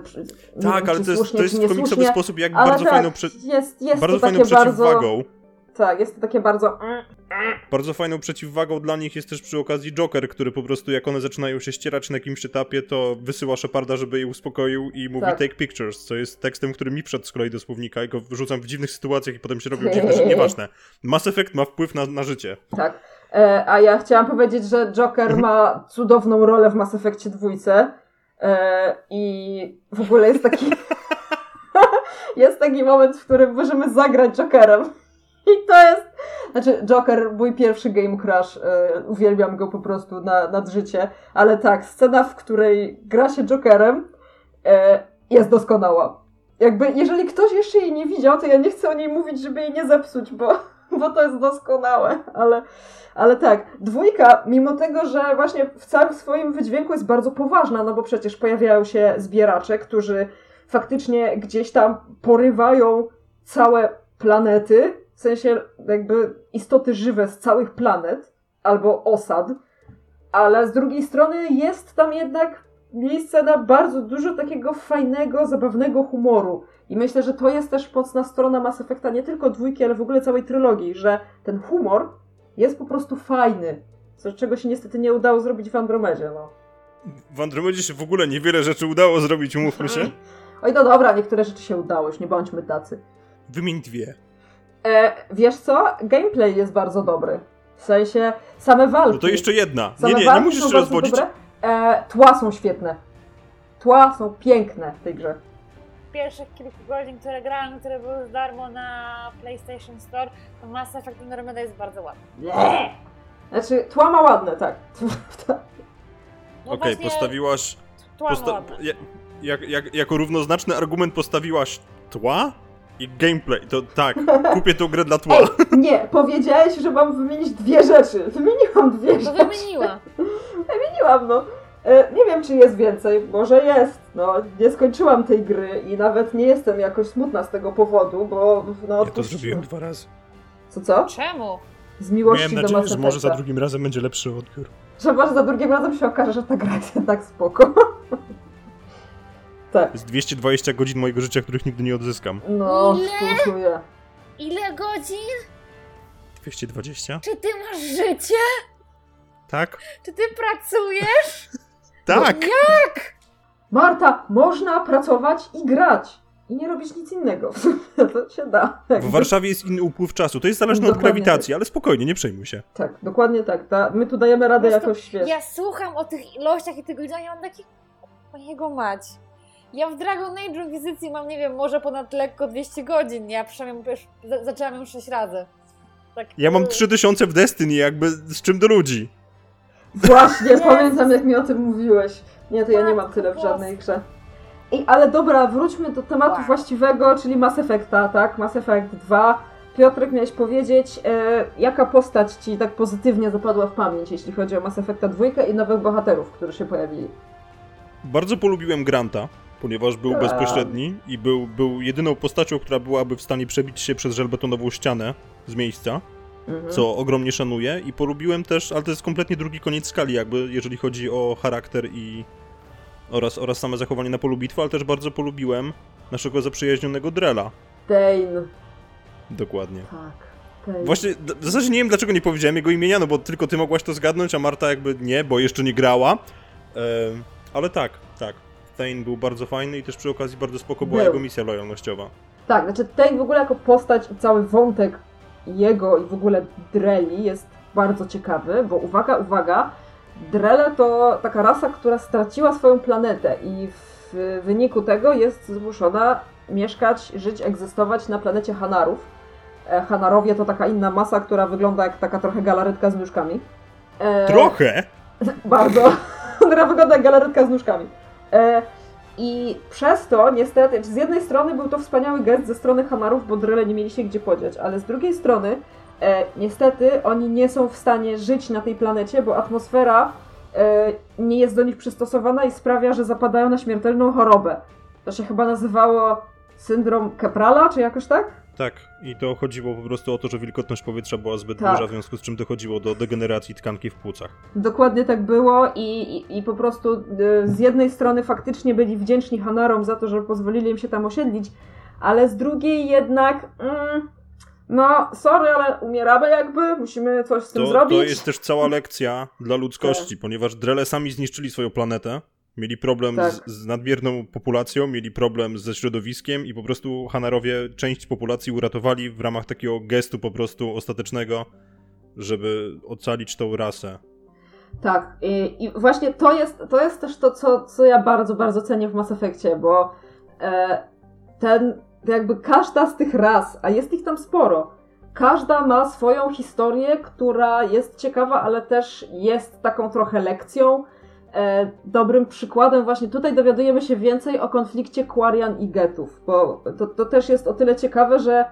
Nie Tak, wiem, ale to jest, to jest w komiksowy sposób, jak bardzo tak, fajną, prze, jest, jest bardzo fajną takie bardzo... Tak, jest to takie bardzo... Bardzo fajną przeciwwagą dla nich jest też przy okazji Joker, który po prostu jak one zaczynają się ścierać na jakimś etapie, to wysyła Sheparda, żeby je uspokoił i mówi Tak. take pictures, co jest tekstem, który mi wszedł z kolei do słownika i go wyrzucam w dziwnych sytuacjach i potem się robią dziwne rzeczy. *laughs* Nieważne. Mass Effect ma wpływ na, na życie. Tak. E, a ja chciałam powiedzieć, że Joker ma cudowną rolę w Mass Effectie dwójce. E, I w ogóle jest taki... *laughs* *laughs* jest taki moment, w którym możemy zagrać Jokerem. I to jest... Znaczy, Joker, mój pierwszy game crush, e, uwielbiam go po prostu na, nad życie, ale tak, scena, w której gra się Jokerem, e, jest doskonała. Jakby, jeżeli ktoś jeszcze jej nie widział, to ja nie chcę o niej mówić, żeby jej nie zepsuć, bo, *laughs* bo to jest doskonałe, ale, ale tak, dwójka, mimo tego, że właśnie w całym swoim wydźwięku jest bardzo poważna, no bo przecież pojawiają się zbieracze, którzy faktycznie gdzieś tam porywają całe planety, sensie jakby istoty żywe z całych planet, albo osad, ale z drugiej strony jest tam jednak miejsce na bardzo dużo takiego fajnego, zabawnego humoru. I myślę, że to jest też mocna strona Mass Effecta, nie tylko dwójki, ale w ogóle całej trylogii, że ten humor jest po prostu fajny. Co, czego się niestety nie udało zrobić w Andromedzie, no. W Andromedzie się w ogóle niewiele rzeczy udało zrobić, umówmy się. Oj, no dobra, niektóre rzeczy się udało, już nie bądźmy tacy. Wymień dwie. E, wiesz co? Gameplay jest bardzo dobry. W sensie, same walki. No to jeszcze jedna. Nie, Same nie, nie walki musisz się rozwodzić. E, tła są świetne. Tła są piękne w tej grze. Pierwszych kilku godzin, które grałem, które były za darmo na PlayStation Store, to Mass Effect Andromeda jest bardzo ładny. Nie. Znaczy, tła ma ładne, tak. *laughs* No Okej, właśnie, postawiłaś... tła ma Posta- ja- jak, jak, jako równoznaczny argument postawiłaś tła i gameplay. To tak, *laughs* kupię tą grę dla tła. Ej, nie, powiedziałeś, że mam wymienić dwie rzeczy. Wymieniłam dwie To rzeczy. wymieniła. *laughs* Wymieniłam, no. E, nie wiem, czy jest więcej. Może jest. No, nie skończyłam tej gry i nawet nie jestem jakoś smutna z tego powodu, bo no, Ja to zrobiłem dwa razy. Co, co? Czemu? Z miłości Miałem do nadzieję, że może za drugim razem będzie lepszy odbiór. Że może za drugim razem się okaże, że ta gra jest jednak spoko. *laughs* tak. Jest 220 godzin mojego życia, których nigdy nie odzyskam. No, Ile? współczuję. Ile godzin? 220? Czy ty masz życie? Tak? Czy ty pracujesz? *laughs* Tak! Marta, można pracować i grać. I nie robić nic innego. *laughs* to się da. W Warszawie jest inny upływ czasu. To jest zależne od Dokładnie grawitacji, ale spokojnie, nie przejmuj się. Tak, dokładnie tak. Ta, my tu dajemy radę jakoś świetnie. Ja słucham o tych ilościach i tych godzinach i mam taki... O jego mać. Ja w Dragon Age Inquisicji mam, nie wiem, może ponad lekko 200 godzin. Ja przynajmniej już za- zaczęłam ją 6 razy. Tak, Ja mam y, 3000 w Destiny, jakby z czym do ludzi. Właśnie, pamiętam jak mi o tym mówiłeś. Nie, to ja nie mam tyle w żadnej grze. I, ale dobra, wróćmy do tematu Wow. właściwego, czyli Mass Effecta, tak? Mass Effect 2. Piotrek, miałeś powiedzieć, e, jaka postać ci tak pozytywnie zapadła w pamięć, jeśli chodzi o Mass Effecta 2 i nowych bohaterów, którzy się pojawili? Bardzo polubiłem Granta, ponieważ był Tak. bezpośredni i był, był jedyną postacią, która byłaby w stanie przebić się przez żelbetonową ścianę z miejsca, Mhm. co ogromnie szanuję. I polubiłem też, ale to jest kompletnie drugi koniec skali, jakby jeżeli chodzi o charakter i oraz, oraz same zachowanie na polu bitwy, ale też bardzo polubiłem naszego zaprzyjaźnionego Drela. Dane. Dokładnie. Tak. Dane. Właśnie, w zasadzie nie wiem dlaczego nie powiedziałem jego imienia, no bo tylko ty mogłaś to zgadnąć, a Marta jakby nie, bo jeszcze nie grała. Em, ale tak, tak. Thane był bardzo fajny i też przy okazji bardzo spoko była Był. jego misja lojalnościowa. Tak, znaczy Tate w ogóle jako postać i cały wątek jego i w ogóle Dreli jest bardzo ciekawy, bo uwaga, uwaga, Drele to taka rasa, która straciła swoją planetę i w wyniku tego jest zmuszona mieszkać, żyć, egzystować na planecie Hanarów. E, Hanarowie to taka inna masa, która wygląda jak taka trochę galaretka z nóżkami. E, Trochę! *laughs* bardzo. *laughs* Która wygląda jak galaretka z nóżkami. E, I przez to niestety, z jednej strony był to wspaniały gest ze strony Hamarów, bo drele nie mieli się gdzie podziać, ale z drugiej strony e, niestety oni nie są w stanie żyć na tej planecie, bo atmosfera e, nie jest do nich przystosowana i sprawia, że zapadają na śmiertelną chorobę. To się chyba nazywało syndrom Keprala, czy jakoś tak? Tak, i to chodziło po prostu o to, że wilgotność powietrza była zbyt Tak. duża, w związku z czym dochodziło do degeneracji tkanki w płucach. Dokładnie tak było i, i, i po prostu y, z jednej strony faktycznie byli wdzięczni Hanarom za to, że pozwolili im się tam osiedlić, ale z drugiej jednak mm, no sorry, ale umieramy jakby, musimy coś z tym To, zrobić. to jest też cała lekcja dla ludzkości, ponieważ Drele sami zniszczyli swoją planetę, mieli problem Tak. z, z nadmierną populacją, mieli problem ze środowiskiem i po prostu Hanarowie część populacji uratowali w ramach takiego gestu po prostu ostatecznego, żeby ocalić tą rasę. Tak, i, i właśnie to jest, to jest też to, co, co ja bardzo, bardzo cenię w Mass Effectie, bo e, ten, jakby każda z tych ras, a jest ich tam sporo, każda ma swoją historię, która jest ciekawa, ale też jest taką trochę lekcją. E, dobrym przykładem właśnie tutaj dowiadujemy się więcej o konflikcie Quarian i Getów, bo to, to też jest o tyle ciekawe, że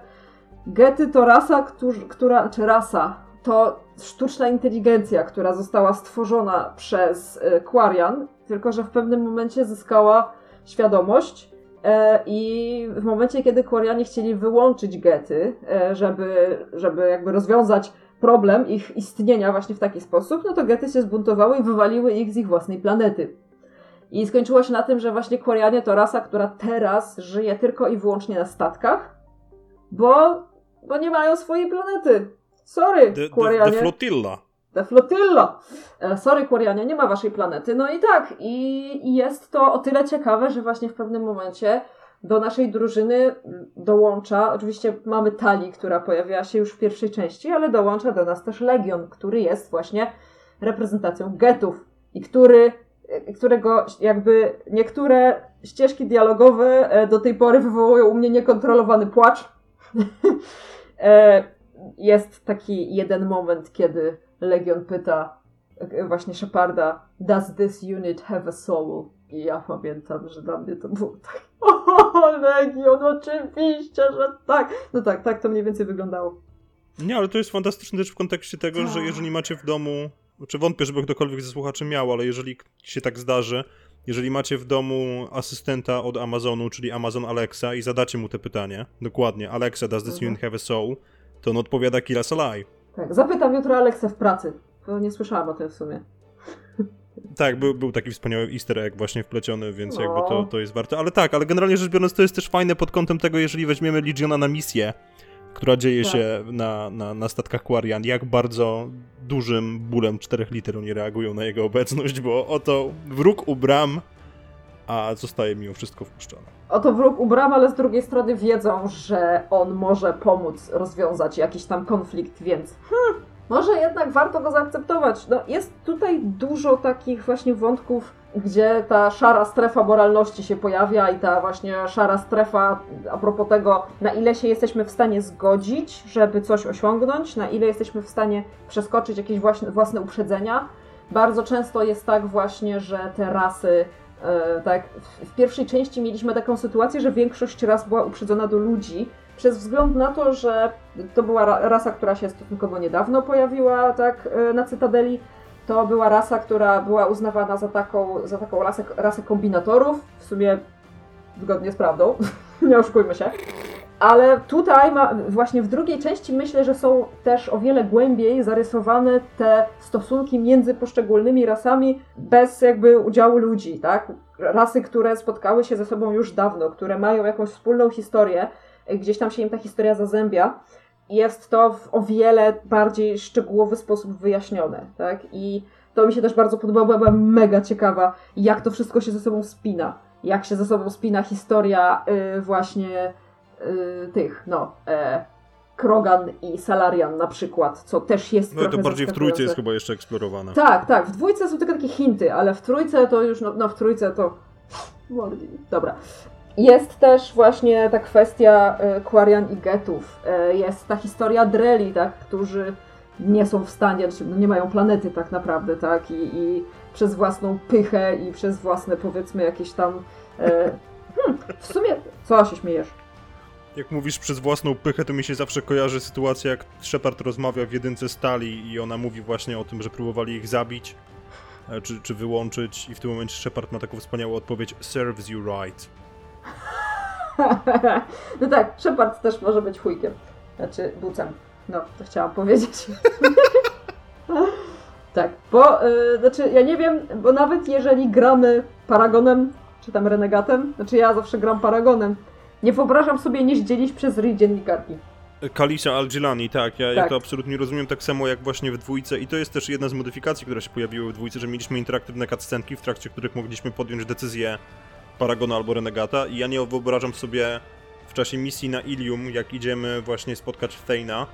Gety to rasa, którzy, która, czy rasa, to sztuczna inteligencja, która została stworzona przez e, Quarian, tylko że w pewnym momencie zyskała świadomość e, i w momencie, kiedy Quarianie chcieli wyłączyć Gety, żeby, żeby jakby rozwiązać problem ich istnienia właśnie w taki sposób, no to Gety się zbuntowały i wywaliły ich z ich własnej planety. I skończyło się na tym, że właśnie Quarianie to rasa, która teraz żyje tylko i wyłącznie na statkach, bo, bo nie mają swojej planety. Sorry, The, the, the Flotilla. The Flotilla. E, Sorry, Quarianie, nie ma waszej planety. No i tak, i, i jest to o tyle ciekawe, że właśnie w pewnym momencie do naszej drużyny dołącza, oczywiście mamy Tali, która pojawiła się już w pierwszej części, ale dołącza do nas też Legion, który jest właśnie reprezentacją getów i który, e, którego jakby niektóre ścieżki dialogowe e, do tej pory wywołują u mnie niekontrolowany płacz. *laughs* E, jest taki jeden moment, kiedy Legion pyta właśnie Sheparda, does this unit have a soul? I ja pamiętam, że dla mnie to było tak, *laughs* o, Legion, oczywiście, że tak. No tak, tak to mniej więcej wyglądało. Nie, ale to jest fantastyczne też w kontekście tego, że Tak. jeżeli macie w domu, czy wątpię, żeby ktokolwiek ze słuchaczy miał, ale jeżeli się tak zdarzy, jeżeli macie w domu asystenta od Amazonu, czyli Amazon Alexa i zadacie mu te pytanie, dokładnie, Alexa, does this Mhm. have a soul? To on odpowiada us alive. Tak, zapytam jutro Aleksę w pracy. Bo nie słyszałam o tym w sumie. Tak, był, był taki wspaniały easter egg właśnie wpleciony, więc No. jakby to, to jest warte. Ale tak, ale generalnie rzecz biorąc, to jest też fajne pod kątem tego, jeżeli weźmiemy Legiona na misję, która dzieje Tak. się na, na, na statkach Quarian, jak bardzo dużym bólem czterech liter oni reagują na jego obecność, bo oto wróg u bram, a zostaje mimo wszystko wpuszczony. Oto wróg u bram, ale z drugiej strony wiedzą, że on może pomóc rozwiązać jakiś tam konflikt, więc hmm, może jednak warto go zaakceptować. No, jest tutaj dużo takich właśnie wątków gdzie ta szara strefa moralności się pojawia i ta właśnie szara strefa a propos tego, na ile się jesteśmy w stanie zgodzić, żeby coś osiągnąć, na ile jesteśmy w stanie przeskoczyć jakieś właśnie własne uprzedzenia. Bardzo często jest tak właśnie, że te rasy e, tak, w pierwszej części mieliśmy taką sytuację, że większość ras była uprzedzona do ludzi, przez wzgląd na to, że to była rasa, która się stosunkowo niedawno pojawiła tak, e, na Cytadeli, to była rasa, która była uznawana za taką, za taką rasę, rasę kombinatorów, w sumie zgodnie z prawdą, *laughs* nie oszukujmy się. Ale tutaj ma, właśnie w drugiej części myślę, że są też o wiele głębiej zarysowane te stosunki między poszczególnymi rasami bez jakby udziału ludzi, tak? Rasy, które spotkały się ze sobą już dawno, które mają jakąś wspólną historię, gdzieś tam się im ta historia zazębia jest to w o wiele bardziej szczegółowy sposób wyjaśnione, tak? I to mi się też bardzo podobało, byłam mega ciekawa, jak to wszystko się ze sobą spina. Jak się ze sobą spina historia yy, właśnie yy, tych, no, e, Krogan i Salarian na przykład, co też jest No to bardziej w trójce jest chyba jeszcze eksplorowane. Tak, tak, w dwójce są tylko takie hinty, ale w trójce to już, no, no w trójce to... Dobra. Jest też właśnie ta kwestia e, Quarian i Getów. E, jest ta historia Dreli, tak, którzy nie są w stanie, znaczy, no nie mają planety tak naprawdę, tak, i, i przez własną pychę i przez własne powiedzmy jakieś tam... E, *laughs* hmm, w sumie... Co się śmiejesz? Jak mówisz przez własną pychę, to mi się zawsze kojarzy sytuacja, jak Shepard rozmawia w jedynce stali i ona mówi właśnie o tym, że próbowali ich zabić, czy, czy wyłączyć i w tym momencie Shepard ma taką wspaniałą odpowiedź serves you right. *laughs* no tak, Shepard też może być chujkiem. Znaczy bucem. No, to chciałam powiedzieć. *laughs* tak, bo, yy, znaczy ja nie wiem, bo nawet jeżeli gramy Paragonem, czy tam Renegatem, znaczy ja zawsze gram Paragonem, nie wyobrażam sobie nie dzielić przez ryj dziennikarki. Kalisa Al-Jilani, tak, ja, tak. ja to absolutnie rozumiem, tak samo jak właśnie w dwójce i to jest też jedna z modyfikacji, które się pojawiły w dwójce, że mieliśmy interaktywne cutscenki, w trakcie których mogliśmy podjąć decyzję Paragona albo Renegata i ja nie wyobrażam sobie w czasie misji na Ilium, jak idziemy właśnie spotkać Thejna, e,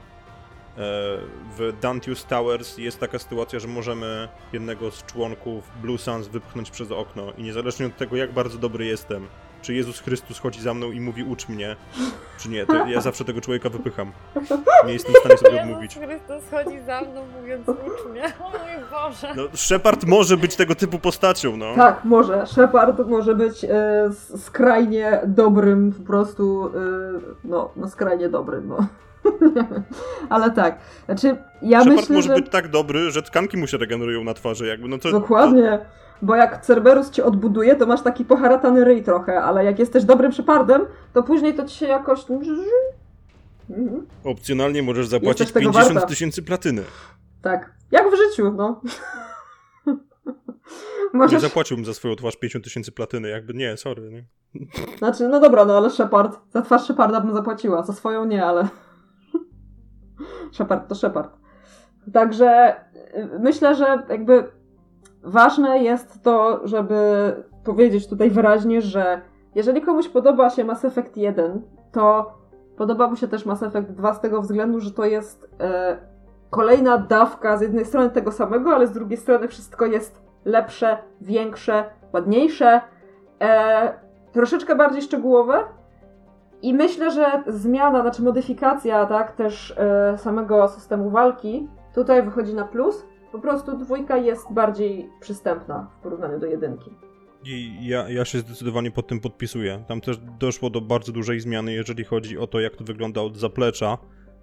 w Dantius Towers jest taka sytuacja, że możemy jednego z członków Blue Suns wypchnąć przez okno i niezależnie od tego, jak bardzo dobry jestem, czy Jezus Chrystus chodzi za mną i mówi ucz mnie, czy nie, to ja zawsze tego człowieka wypycham. Nie jestem w stanie sobie odmówić. Jezus Chrystus chodzi za mną mówiąc ucz mnie, o mój Boże. No, Shepard może być tego typu postacią, no. Tak, może. Shepard może być e, skrajnie dobrym, po prostu, e, no, no skrajnie dobrym, no. *laughs* Ale tak, znaczy ja Shepard myślę, może że... być tak dobry, że tkanki mu się regenerują na twarzy, jakby, no to... Dokładnie. To... Bo jak Cerberus cię odbuduje, to masz taki poharatany ryj trochę, ale jak jesteś dobrym Shepardem, to później to ci się jakoś... Mhm. Opcjonalnie możesz zapłacić 50 tysięcy platyny. Tak. Jak w życiu, no. *laughs* Możesz... Nie zapłaciłbym za swoją twarz 50 tysięcy platyny, jakby nie, sorry. Nie? *laughs* Znaczy, no dobra, no ale Shepard, za twarz Sheparda bym zapłaciła, za swoją nie, ale... *laughs* Shepard to Shepard. Także y, myślę, że jakby ważne jest to, żeby powiedzieć tutaj wyraźnie, że jeżeli komuś podoba się Mass Effect 1, to podoba mu się też Mass Effect 2 z tego względu, że to jest e, kolejna dawka z jednej strony tego samego, ale z drugiej strony wszystko jest lepsze, większe, ładniejsze, e, troszeczkę bardziej szczegółowe. I myślę, że zmiana, znaczy modyfikacja, tak, też e, samego systemu walki tutaj wychodzi na plus, po prostu dwójka jest bardziej przystępna w porównaniu do jedynki. I ja, ja się zdecydowanie pod tym podpisuję. Tam też doszło do bardzo dużej zmiany, jeżeli chodzi o to, jak to wygląda od zaplecza.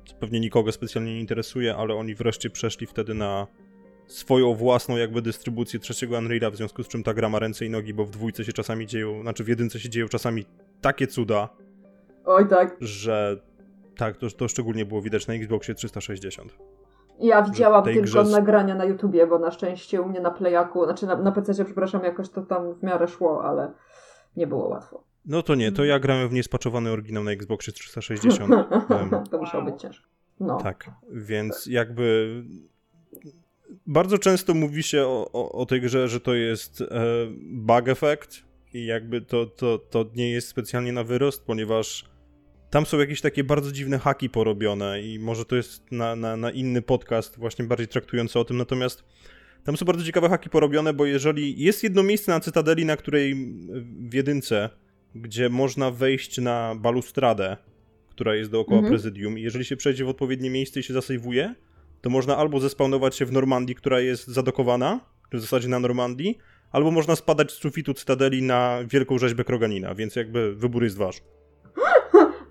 Co pewnie nikogo specjalnie nie interesuje, ale oni wreszcie przeszli wtedy na swoją własną jakby dystrybucję trzeciego Unreal'a, w związku z czym ta gra ma ręce i nogi, bo w dwójce się czasami dzieją, znaczy w jedynce się dzieją czasami takie cuda. Oj tak. Że tak, to, to szczególnie było widać na Xboxie 360. Ja widziałam tylko grze... nagrania na YouTubie, bo na szczęście u mnie na Playaku, znaczy na, na PC, przepraszam, jakoś to tam w miarę szło, ale nie było łatwo. No to nie, to ja grałem w niespaczowany oryginał na Xboxie 360. *laughs* to musiało być ciężko. No. Tak, więc jakby bardzo często mówi się o, o, o tej grze, że to jest e, bug effect i jakby to, to, to nie jest specjalnie na wyrost, ponieważ tam są jakieś takie bardzo dziwne haki porobione i może to jest na, na, na inny podcast właśnie bardziej traktujący o tym, natomiast Tam są bardzo ciekawe haki porobione, bo jeżeli jest jedno miejsce na Cytadeli, na której w jedynce, gdzie można wejść na balustradę, która jest dookoła Mhm. prezydium i jeżeli się przejdzie w odpowiednie miejsce i się zasejwuje, to można albo zespawnować się w Normandii, która jest zadokowana, w zasadzie na Normandii, albo można spadać z sufitu Cytadeli na wielką rzeźbę Kroganina, więc jakby wybór jest wasz.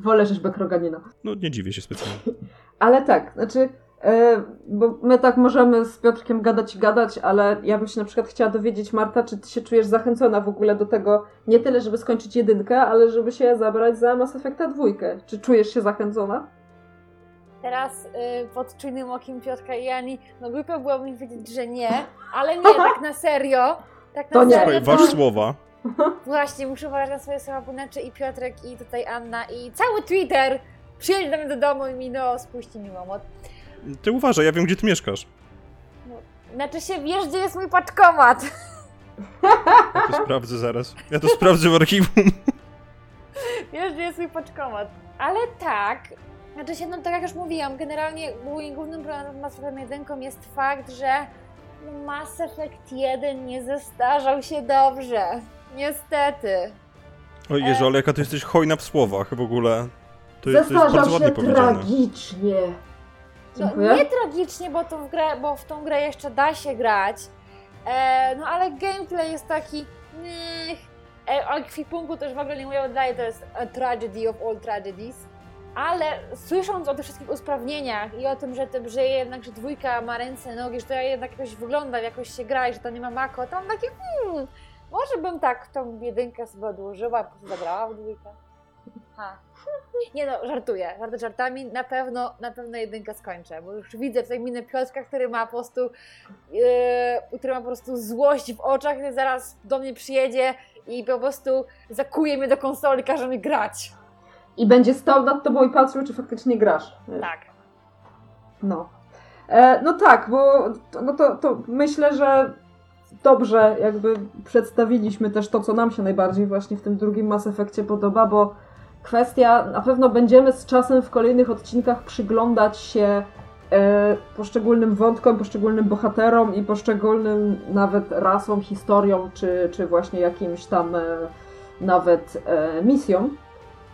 Wolę rzeźbę Kroganina. No nie dziwię się specjalnie. *laughs* Ale tak, znaczy, e, bo my tak możemy z Piotrkiem gadać i gadać, ale ja bym się na przykład chciała dowiedzieć, Marta, czy ty się czujesz zachęcona w ogóle do tego, nie tyle, żeby skończyć jedynkę, ale żeby się zabrać za Mass Effecta dwójkę. Czy czujesz się zachęcona? Teraz y, pod czujnym okiem Piotrka i Jani, no głupio byłoby mi powiedzieć, że nie, ale nie, tak na serio. Tak na To nie. serio. Słuchaj, to- wasz słowa. *laughs* Właśnie, muszę uważać na swoje słowa, bo inaczej i Piotrek, i tutaj Anna, i cały Twitter przyjedzie do mnie do domu i mi no spuści mi łomot. Ty uważaj, ja wiem, gdzie ty mieszkasz. Znaczy się, wiesz, gdzie jest mój paczkomat? Ja to sprawdzę zaraz. Ja to sprawdzę w archiwum. *laughs* Wiesz, gdzie jest mój paczkomat. Ale tak, znaczy się, no tak jak już mówiłam, generalnie moim głównym problemem z Mass Effect 1 jest fakt, że Mass Effect 1 nie zestarzał się dobrze. Niestety. O Jezu, ale jaka ty jesteś hojna w słowach w ogóle. To jest, to jest bardzo ładnie powiedziane. tragicznie. No, Dziękuję. nie tragicznie, bo, tą grę, bo w tą grę jeszcze da się grać. E, no ale gameplay jest taki. Niech. E, o ekwipunku też w ogóle nie mówię, oddaję, to jest a tragedy of all tragedies. Ale słysząc o tych wszystkich usprawnieniach i o tym, że, tym, że jednak, że dwójka ma ręce, nogi, że to jednak jakoś wygląda, jakoś się gra i że to nie ma mako, to mam takie, hmm, może bym tak tą jedynkę sobie odłożyła, po prostu zagrała w dwójkę. Ha. Nie no, żartuję, żarty żartami, na pewno, na pewno jedynkę skończę, bo już widzę tutaj minę Piotrka, który ma po prostu, yy, który ma po prostu złość w oczach, który zaraz do mnie przyjedzie i po prostu zakuje mnie do konsoli, i każe mi grać. I będzie stał nad tobą i patrzył, czy faktycznie grasz. Tak. No. E, no tak, bo to- no to, to myślę, że dobrze jakby przedstawiliśmy też to, co nam się najbardziej właśnie w tym drugim Mass Effectie podoba, bo kwestia, na pewno będziemy z czasem w kolejnych odcinkach przyglądać się e, poszczególnym wątkom, poszczególnym bohaterom i poszczególnym nawet rasom, historiom, czy, czy właśnie jakimś tam e, nawet e, misjom.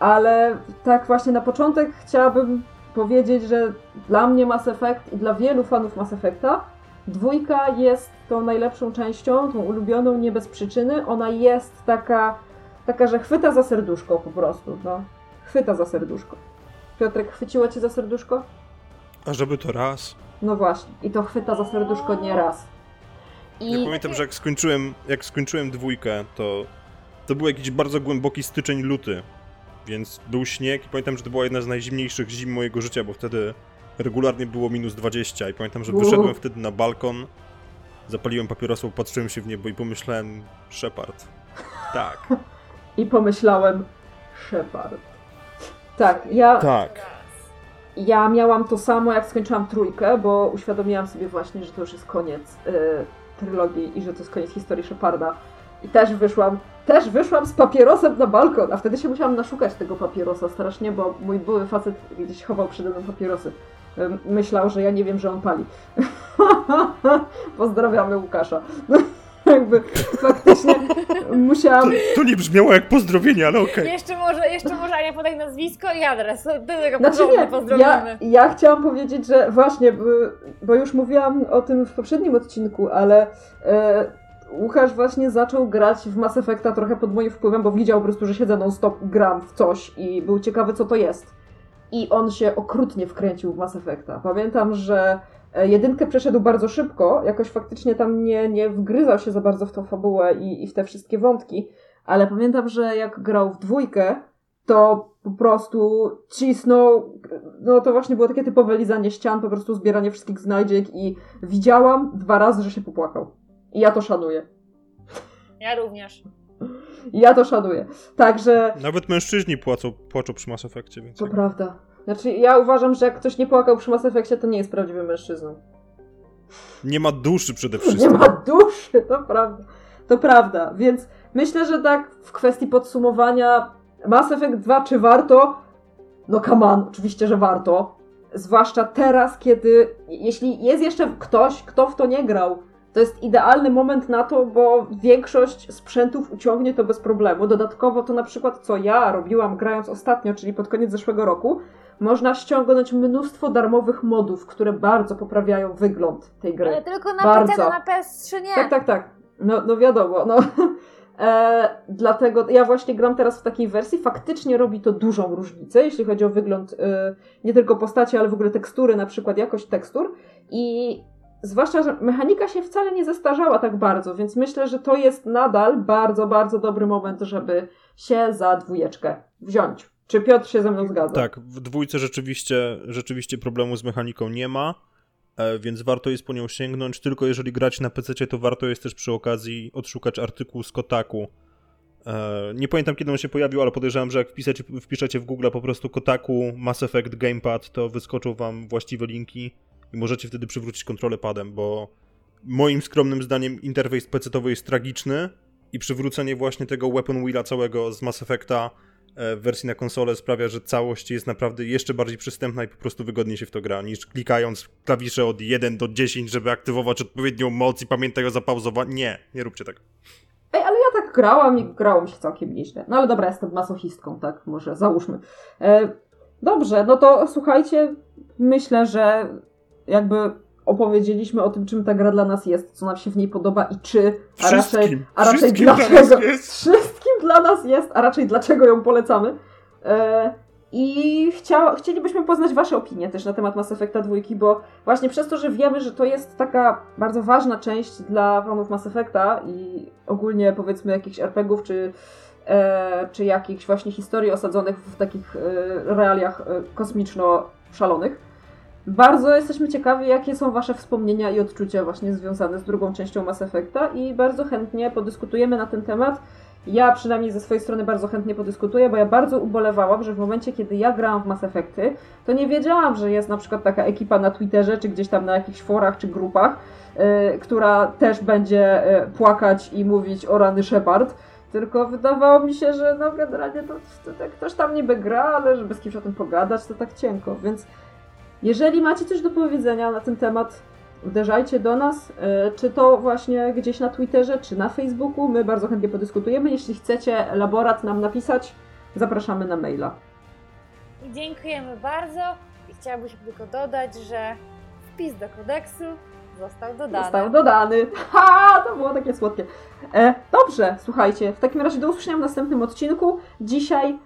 Ale tak właśnie na początek chciałabym powiedzieć, że dla mnie Mass Effect i dla wielu fanów Mass Effecta dwójka jest tą najlepszą częścią, tą ulubioną nie bez przyczyny. Ona jest taka, taka że chwyta za serduszko po prostu, no. Chwyta za serduszko. Piotrek, chwyciło cię za serduszko? A żeby to raz. No właśnie. I to chwyta za serduszko nie raz. Ja I pamiętam, że jak skończyłem, jak skończyłem dwójkę, to to był jakiś bardzo głęboki styczeń, luty. Więc był śnieg i pamiętam, że to była jedna z najzimniejszych zim mojego życia, bo wtedy regularnie było minus 20 i pamiętam, że wyszedłem wtedy na balkon, zapaliłem papierosa, patrzyłem się w niebo i pomyślałem, Shepard. Tak, *laughs* I pomyślałem, Shepard. Tak, ja, tak. ja miałam to samo, jak skończyłam trójkę, bo uświadomiłam sobie właśnie, że to już jest koniec y, trylogii i że to jest koniec historii Sheparda. I też wyszłam, też wyszłam z papierosem na balkon, a wtedy się musiałam naszukać tego papierosa strasznie, bo mój były facet gdzieś chował przede mną papierosy. Myślał, że ja nie wiem, że on pali. *laughs* Pozdrawiamy Łukasza. *laughs* Jakby faktycznie musiałam To nie brzmiało jak pozdrowienie, ale okej. Jeszcze może, jeszcze może Ania podaj nazwisko i adres. Do tego Znaczy nie, ja, ja chciałam powiedzieć, że właśnie, bo, bo już mówiłam o tym w poprzednim odcinku, ale e, Łukasz właśnie zaczął grać w Mass Effecta trochę pod moim wpływem, bo widział po prostu, że siedzę non-stop, gram w coś i był ciekawy, co to jest. I on się okrutnie wkręcił w Mass Effecta. Pamiętam, że e, jedynkę przeszedł bardzo szybko, jakoś faktycznie tam nie, nie wgryzał się za bardzo w tą fabułę i, i w te wszystkie wątki, ale pamiętam, że jak grał w dwójkę, to po prostu cisnął, no to właśnie było takie typowe lizanie ścian, po prostu zbieranie wszystkich znajdziek i widziałam dwa razy, że się popłakał. I ja to szanuję. Ja również. Ja to szanuję. Także Nawet mężczyźni płacą, płaczą przy Mass Effectie, więc... to prawda. Znaczy, ja uważam, że jak ktoś nie płakał przy Mass Effectie, to nie jest prawdziwym mężczyzną. Nie ma duszy przede *laughs* Nie wszystkim. ma duszy, to prawda. To prawda, więc myślę, że tak w kwestii podsumowania Mass Effect 2 czy warto? No come on, oczywiście, że warto. Zwłaszcza teraz, kiedy jeśli jest jeszcze ktoś, kto w to nie grał, to jest idealny moment na to, bo większość sprzętów uciągnie to bez problemu. Dodatkowo to na przykład, co ja robiłam grając ostatnio, czyli pod koniec zeszłego roku, można ściągnąć mnóstwo darmowych modów, które bardzo poprawiają wygląd tej gry. Ale tylko na Bardzo. PC, na PS3 nie. Tak, tak, tak. No, no wiadomo, no. *laughs* E, dlatego ja właśnie gram teraz w takiej wersji. Faktycznie robi to dużą różnicę, jeśli chodzi o wygląd e, nie tylko postaci, ale w ogóle tekstury, na przykład jakość tekstur. I zwłaszcza, że mechanika się wcale nie zestarzała tak bardzo, więc myślę, że to jest nadal bardzo, bardzo dobry moment, żeby się za dwójeczkę wziąć. Czy Piotr się ze mną zgadza? Tak, w dwójce rzeczywiście, rzeczywiście problemu z mechaniką nie ma, e, więc warto jest po nią sięgnąć. Tylko jeżeli grać na PC, to warto jest też przy okazji odszukać artykuł z Kotaku. E, Nie pamiętam kiedy on się pojawił, ale podejrzewam, że jak wpiszecie, wpiszecie w Google po prostu Kotaku Mass Effect Gamepad, to wyskoczą wam właściwe linki i możecie wtedy przywrócić kontrolę padem, bo moim skromnym zdaniem interfejs PC-towy jest tragiczny i przywrócenie właśnie tego Weapon Wheela całego z Mass Effecta e, w wersji na konsolę sprawia, że całość jest naprawdę jeszcze bardziej przystępna i po prostu wygodnie się w to gra, niż klikając klawisze od 1 do 10, żeby aktywować odpowiednią moc i pamiętaj o zapauzowaniu. Nie, nie róbcie tego. Ej, ale ja tak grałam i grało się całkiem nieźle. No ale dobra, jestem masochistką, tak? Może załóżmy. E, dobrze, no to słuchajcie, myślę, że jakby opowiedzieliśmy o tym, czym ta gra dla nas jest, co nam się w niej podoba i czy, a raczej, Wszystkim. a raczej Wszystkim dla dlaczego. jest. *laughs* Wszystkim dla nas jest, a raczej dlaczego ją polecamy. E, I chciał, chcielibyśmy poznać Wasze opinie też na temat Mass Effecta 2, bo właśnie przez to, że wiemy, że to jest taka bardzo ważna część dla fanów Mass Effecta i ogólnie powiedzmy jakichś RPGów czy, e, czy jakichś właśnie historii osadzonych w takich e, realiach e, kosmiczno-szalonych. Bardzo jesteśmy ciekawi, jakie są Wasze wspomnienia i odczucia właśnie związane z drugą częścią Mass Effecta i bardzo chętnie podyskutujemy na ten temat. Ja przynajmniej ze swojej strony bardzo chętnie podyskutuję, bo ja bardzo ubolewałam, że w momencie, kiedy ja grałam w Mass Effecty, to nie wiedziałam, że jest na przykład taka ekipa na Twitterze, czy gdzieś tam na jakichś forach, czy grupach, yy, która też będzie yy, płakać i mówić o rany Shepard. Tylko wydawało mi się, że no generalnie to, to, tak ktoś tam niby gra, ale żeby z kimś o tym pogadać, to tak cienko. Więc jeżeli macie coś do powiedzenia na ten temat, uderzajcie do nas, e, czy to właśnie gdzieś na Twitterze, czy na Facebooku. My bardzo chętnie podyskutujemy. Jeśli chcecie elaborat nam napisać, zapraszamy na maila. Dziękujemy bardzo. I chciałabym tylko dodać, że wpis do kodeksu został dodany. Został dodany. *laughs* Ha, to było takie słodkie. E, dobrze, słuchajcie, w takim razie do usłyszenia w następnym odcinku. Dzisiaj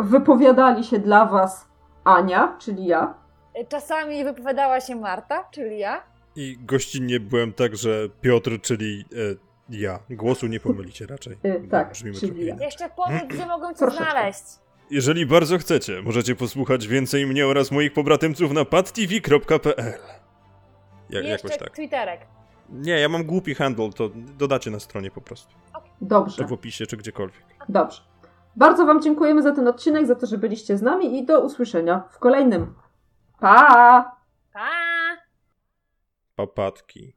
wypowiadali się dla Was Ania, czyli ja. Czasami wypowiadała się Marta, czyli ja. I gościnnie byłem także Piotr, czyli e, ja. Głosu nie pomylicie raczej. E, tak, brzmimy czyli trochę ja. inaczej. Jeszcze powiedz, gdzie mogą Cię Troszeczkę. znaleźć. Jeżeli bardzo chcecie, możecie posłuchać więcej mnie oraz moich pobratymców na padtv.pl. Jak, Jeszcze jakoś tak. Twitterek. Nie, ja mam głupi handle, to dodacie na stronie po prostu. Dobrze. Czy w opisie, czy gdziekolwiek. Dobrze. Bardzo Wam dziękujemy za ten odcinek, za to, że byliście z nami i do usłyszenia w kolejnym. Pa! Pa! Papatki.